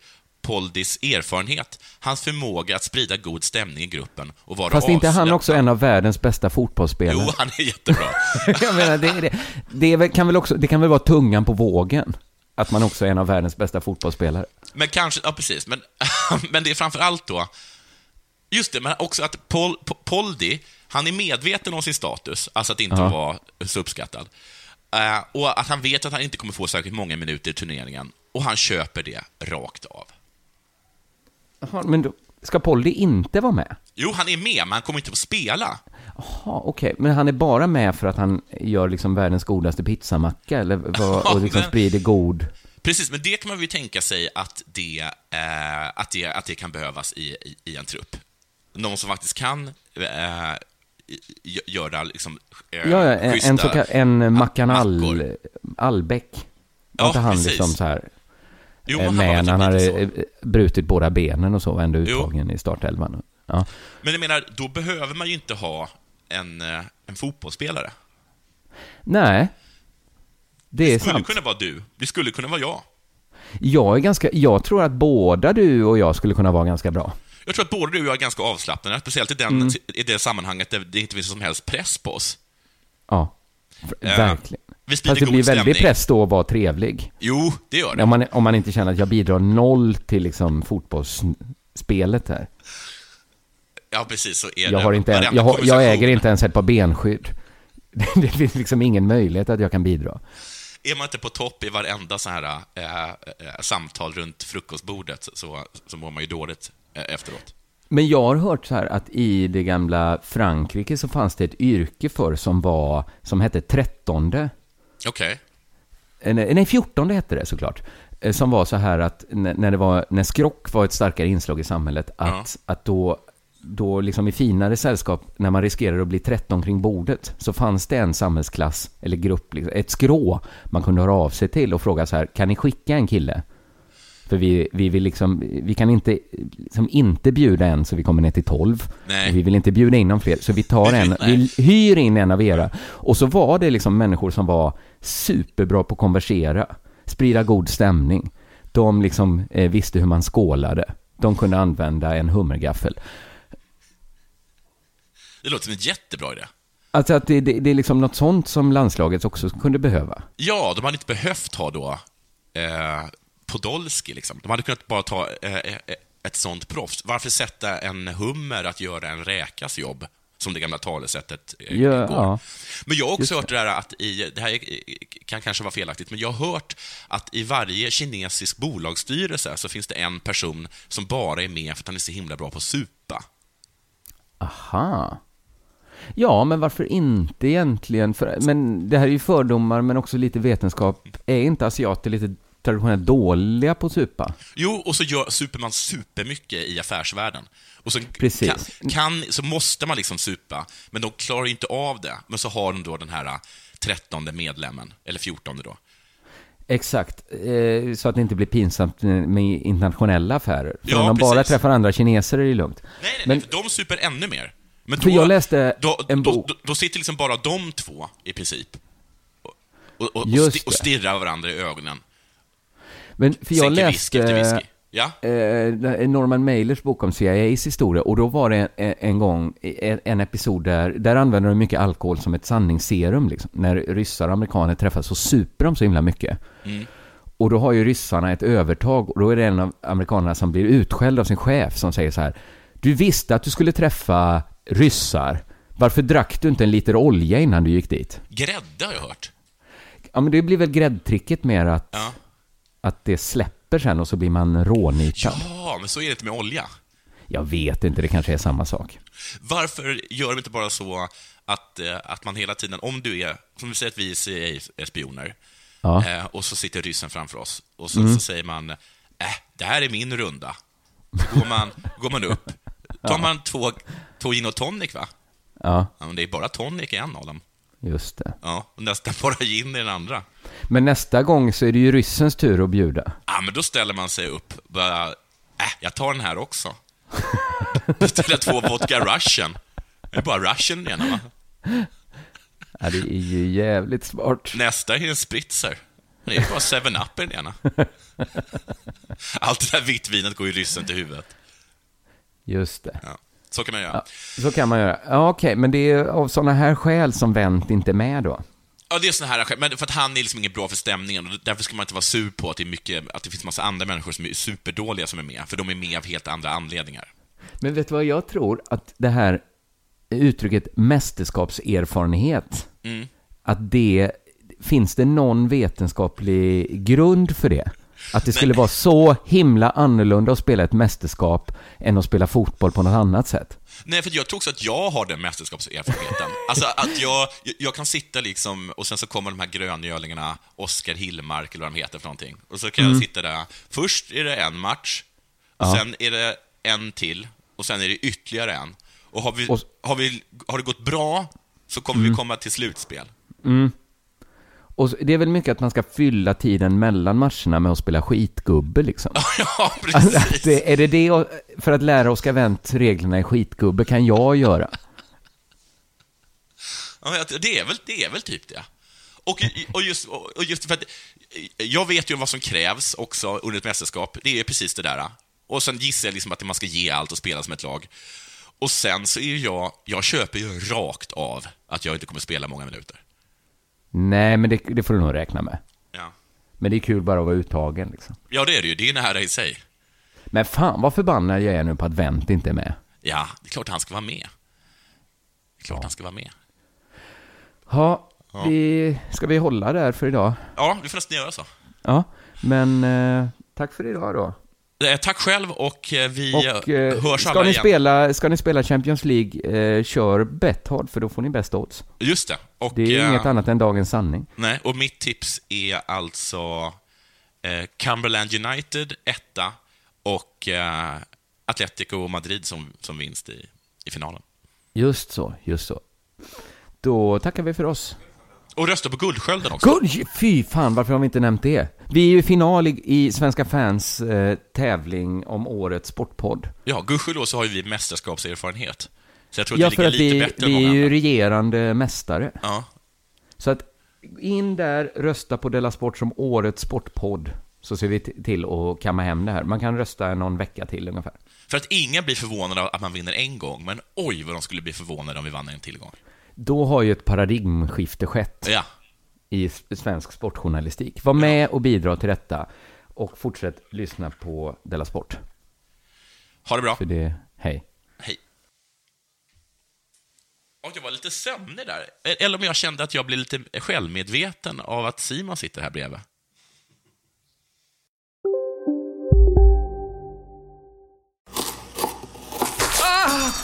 Poldis erfarenhet, hans förmåga att sprida god stämning i gruppen och vara Fast är inte han också en av världens bästa fotbollsspelare? Jo, han är jättebra. jag menar, det, det, det, är väl, kan väl också, det kan väl vara tungan på vågen? Att man också är en av världens bästa fotbollsspelare. Men kanske, ja precis, men, men det är framför allt då, just det, men också att Pol, Poldi, han är medveten om sin status, alltså att inte Ja. vara så uppskattad. Eh, och att han vet att han inte kommer få särskilt många minuter i turneringen, och han köper det rakt av. Jaha, men då, ska Polly inte vara med? Jo, han är med, men han kommer inte att spela. Jaha, okej. Men han är bara med för att han gör liksom världens godaste pizzamacka, eller vad, och liksom men- sprider god... Precis, men det kan man ju tänka sig att det, eh, att det, att det kan behövas i, i, i en trupp. Någon som faktiskt kan eh, gö- göra liksom, eh, Ja, ja, en, schyssta en, så, en Mackan mackor. Allbäck. Var Ja, han precis. liksom så här... Jo, eh, han var med han hade eh, brutit båda benen och så, och ändå Jo. uttagen i startelvan. Ja. Men jag menar, då behöver man ju inte ha en, eh, en fotbollsspelare. Nej. Det är Det skulle sant. kunna vara du. Det skulle kunna vara jag. Jag är ganska, jag tror att båda du och jag skulle kunna vara ganska bra. Jag tror att både du och jag är ganska avslappnade, speciellt i, den, Mm. i det sammanhanget där det inte finns någon som helst press på oss. Ja, Ja. verkligen. Vi sprider Fast det blir väldigt stämning. press då att vara trevlig. Jo, det gör det. Om man, om man inte känner att jag bidrar noll till liksom fotbollsspelet här. Ja, precis, så är Jag, det. har inte en, jag, har, jag äger inte ens ett par benskydd. Det finns liksom ingen möjlighet att jag kan bidra. Är man inte på topp i varenda så här äh, äh, samtal runt frukostbordet så, så mår man ju dåligt efteråt. Men jag har hört så här att i det gamla Frankrike så fanns det ett yrke för som var, som hette trettonde. Okej. Eh, Nej, nej, 14 hette det såklart. Eh, Som var så här att när, det var, när skrock var ett starkare inslag i samhället, att, att då, då liksom i finare sällskap, när man riskerade att bli 13 kring bordet, så fanns det en samhällsklass, eller grupp, liksom, ett skrå man kunde höra av sig till och fråga så här, kan ni skicka en kille? För vi, vi vill liksom, vi kan inte, liksom inte bjuda en så vi kommer ner till 12. Nej. Vi vill inte bjuda in någon fler, så vi tar en, vi hyr in en av era. Och så var det liksom människor som var superbra på att konversera, sprida god stämning. De liksom eh, visste hur man skålade. De kunde använda en hummergaffel. Det låter som en jättebra idé. Alltså att det, det, det är liksom något sånt som landslaget också kunde behöva. Ja, de hade inte behövt ha då eh, Podolski, liksom. De hade kunnat bara ta eh, eh, ett sånt proffs. Varför sätta en hummer att göra en räkas jobb, som det gamla talesättet eh, Ja, går? ja. Men jag har också Just hört det där att i, det här är- kan kanske vara felaktigt, men jag har hört att i varje kinesisk bolagsstyrelse så finns det en person som bara är med för att han är så himla bra på att supa. Aha. Ja, men varför inte egentligen? För, men det här är ju fördomar, men också lite vetenskap. Är inte asiater lite traditionellt dåliga på att supa. Jo, och så gör, super man supermycket i affärsvärlden. Och så, Precis. Kan, kan, så måste man liksom supa, men de klarar inte av det. Men så har de då den här äh, trettonde medlemmen, eller fjortonde då. Exakt, eh, så att det inte blir pinsamt med internationella affärer. För Ja, om de bara precis. träffar andra kineser är det lugnt. Nej, nej, Men- nej, de super ännu mer. Men För då, jag läste då, en bok. Då, då sitter liksom bara de två, i princip. Och, och, och, sti- och stirrar varandra i ögonen. Men för jag Sänker whisky efter läste whisky. Ja. eh, Norman Mailers bok om CIAs historia och då var det en, en gång en, en episod där, där använder de mycket alkohol som ett sanningsserum. Liksom. När ryssar och amerikaner träffas så super de så himla mycket. Mm. Och då har ju ryssarna ett övertag och då är det en av amerikanerna som blir utskälld av sin chef som säger så här. Du visste att du skulle träffa ryssar. Varför drack du inte en liter olja innan du gick dit? Grädde har jag hört. Ja, men det blir väl gräddtricket mer att, Ja. Att det släpper sen och så blir man rånitad. Ja, men så är det inte med olja. Jag vet inte, det kanske är samma sak. Varför gör de inte bara så att, eh, att man hela tiden, om du är, som vi säger att vi är CIA-spioner, Ja. eh, och så sitter ryssen framför oss, och så, Mm. så säger man, äh, det här är min runda. Så går man, går man upp, tar man två, två gin och tonic, va? Ja, Ja, men det är bara tonic i en av dem. Just det. Ja, och nästan bara gin i den andra. Men nästa gång så är det ju ryssens tur att bjuda. Ja, men då ställer man sig upp, bara, äh, jag tar den här också. Då ställer jag två vodka russian. Det är bara russian i ena, va? Ja, det är ju jävligt smart. Nästa är en spritzer. Det är bara 7-Up i den ena. Allt det där vitt vinet går ju ryssen till huvudet. Just det. Ja, så kan man göra. Ja, så kan man göra. Ja, okej, men det är av sådana här skäl som Wendt inte är med då? Ja, det är såna här skäl. Men för att han är liksom inget bra för stämningen och därför ska man inte vara sur på att det, är mycket, att det finns massa andra människor som är superdåliga som är med, för de är med av helt andra anledningar. Men vet du vad jag tror? Att det här uttrycket mästerskapserfarenhet, Mm. att det, finns det någon vetenskaplig grund för det? Att det skulle vara så himla annorlunda att spela ett mästerskap än att spela fotboll på något annat sätt? Nej, för jag tror också att jag har den mästerskapserfarenheten. Alltså att jag, jag kan sitta liksom, och sen så kommer de här gröngölingarna, Oskar Hillmark eller vad de heter för någonting. Och så kan Mm. jag sitta där, först är det en match, och Ja. sen är det en till, och sen är det ytterligare en. Och har, vi, Och- har, vi, har det gått bra, så kommer vi komma till slutspel. Mm. Och det är väl mycket att man ska fylla tiden mellan matcherna med att spela skitgubbe liksom. ja, Alltså, precis. det, är det det, för att lära Oskar Wendt reglerna i skitgubbe kan jag göra? Ja, det, är väl, det är väl typ det. Och, och, just, och just för att jag vet ju vad som krävs också under ett mästerskap. Det är precis det där. Och sen gissar jag liksom att man ska ge allt och spela som ett lag. Och sen så är ju jag, jag köper ju rakt av att jag inte kommer spela många minuter. Nej, men det, det får du nog räkna med. Ja. Men det är kul bara att vara uttagen liksom. Ja, det är det ju. Det är nära i sig. Men fan vad förbannad jag är nu på att Wendt inte är med. Ja, det är klart han ska vara med. Det är klart han ska vara med. Ha, Ja. vi, ska vi hålla där för idag? Ja, vi får nästan göra så. Ja, men eh, tack för idag då. Eh, Tack själv och eh, vi Och eh, hörs ska, alla ni igen. spela, ska ni spela Champions League, eh, kör Betthard för då får ni bäst odds. Just det. Och, Det är eh, inget annat än dagens sanning. Nej, och mitt tips är alltså eh, Cumberland United, etta, och eh, Atletico Madrid som, som vinst i, i finalen. Just så, just så. Då tackar vi för oss. Och rösta på Guldskölden också. Gud, fy fan, varför har vi inte nämnt det? Vi är ju i final i, i Svenska fans eh, tävling om årets sportpodd. Ja, gudskelov så har ju vi mästerskapserfarenhet. Så jag tror att Ja, vi för ligger att lite vi, bättre än vi är många ju andra. regerande mästare. Ja. Så att in där, rösta på Della Sport som årets sportpodd. Så ser vi t- till att kamma hem det här. Man kan rösta någon vecka till ungefär. För att ingen blir förvånad av att man vinner en gång, men oj vad de skulle bli förvånade om vi vann en till gång. Då har ju ett paradigmskifte skett Ja. i svensk sportjournalistik. Var med och bidra till detta. Och fortsätt lyssna på Della Sport. Ha det bra. För det, hej. Hej. Och jag var lite sömnig där. Eller om jag kände att jag blev lite självmedveten av att Simon sitter här bredvid.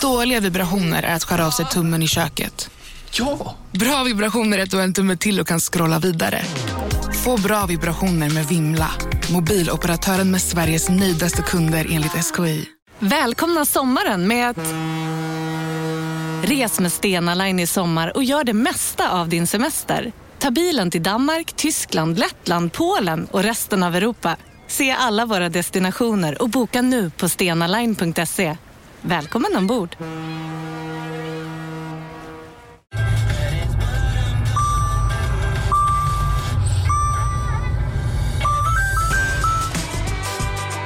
Dåliga vibrationer är att skära av sig tummen i köket. Ja! Bra vibrationer är att du har en tumme till och kan scrolla vidare. Få bra vibrationer med Vimla. Mobiloperatören med Sveriges nöjdaste kunder enligt SKI. Välkomna sommaren med att... Res med Stena Line i sommar och gör det mesta av din semester. Ta bilen till Danmark, Tyskland, Lettland, Polen och resten av Europa. Se alla våra destinationer och boka nu på stenaline.se. Välkommen ombord!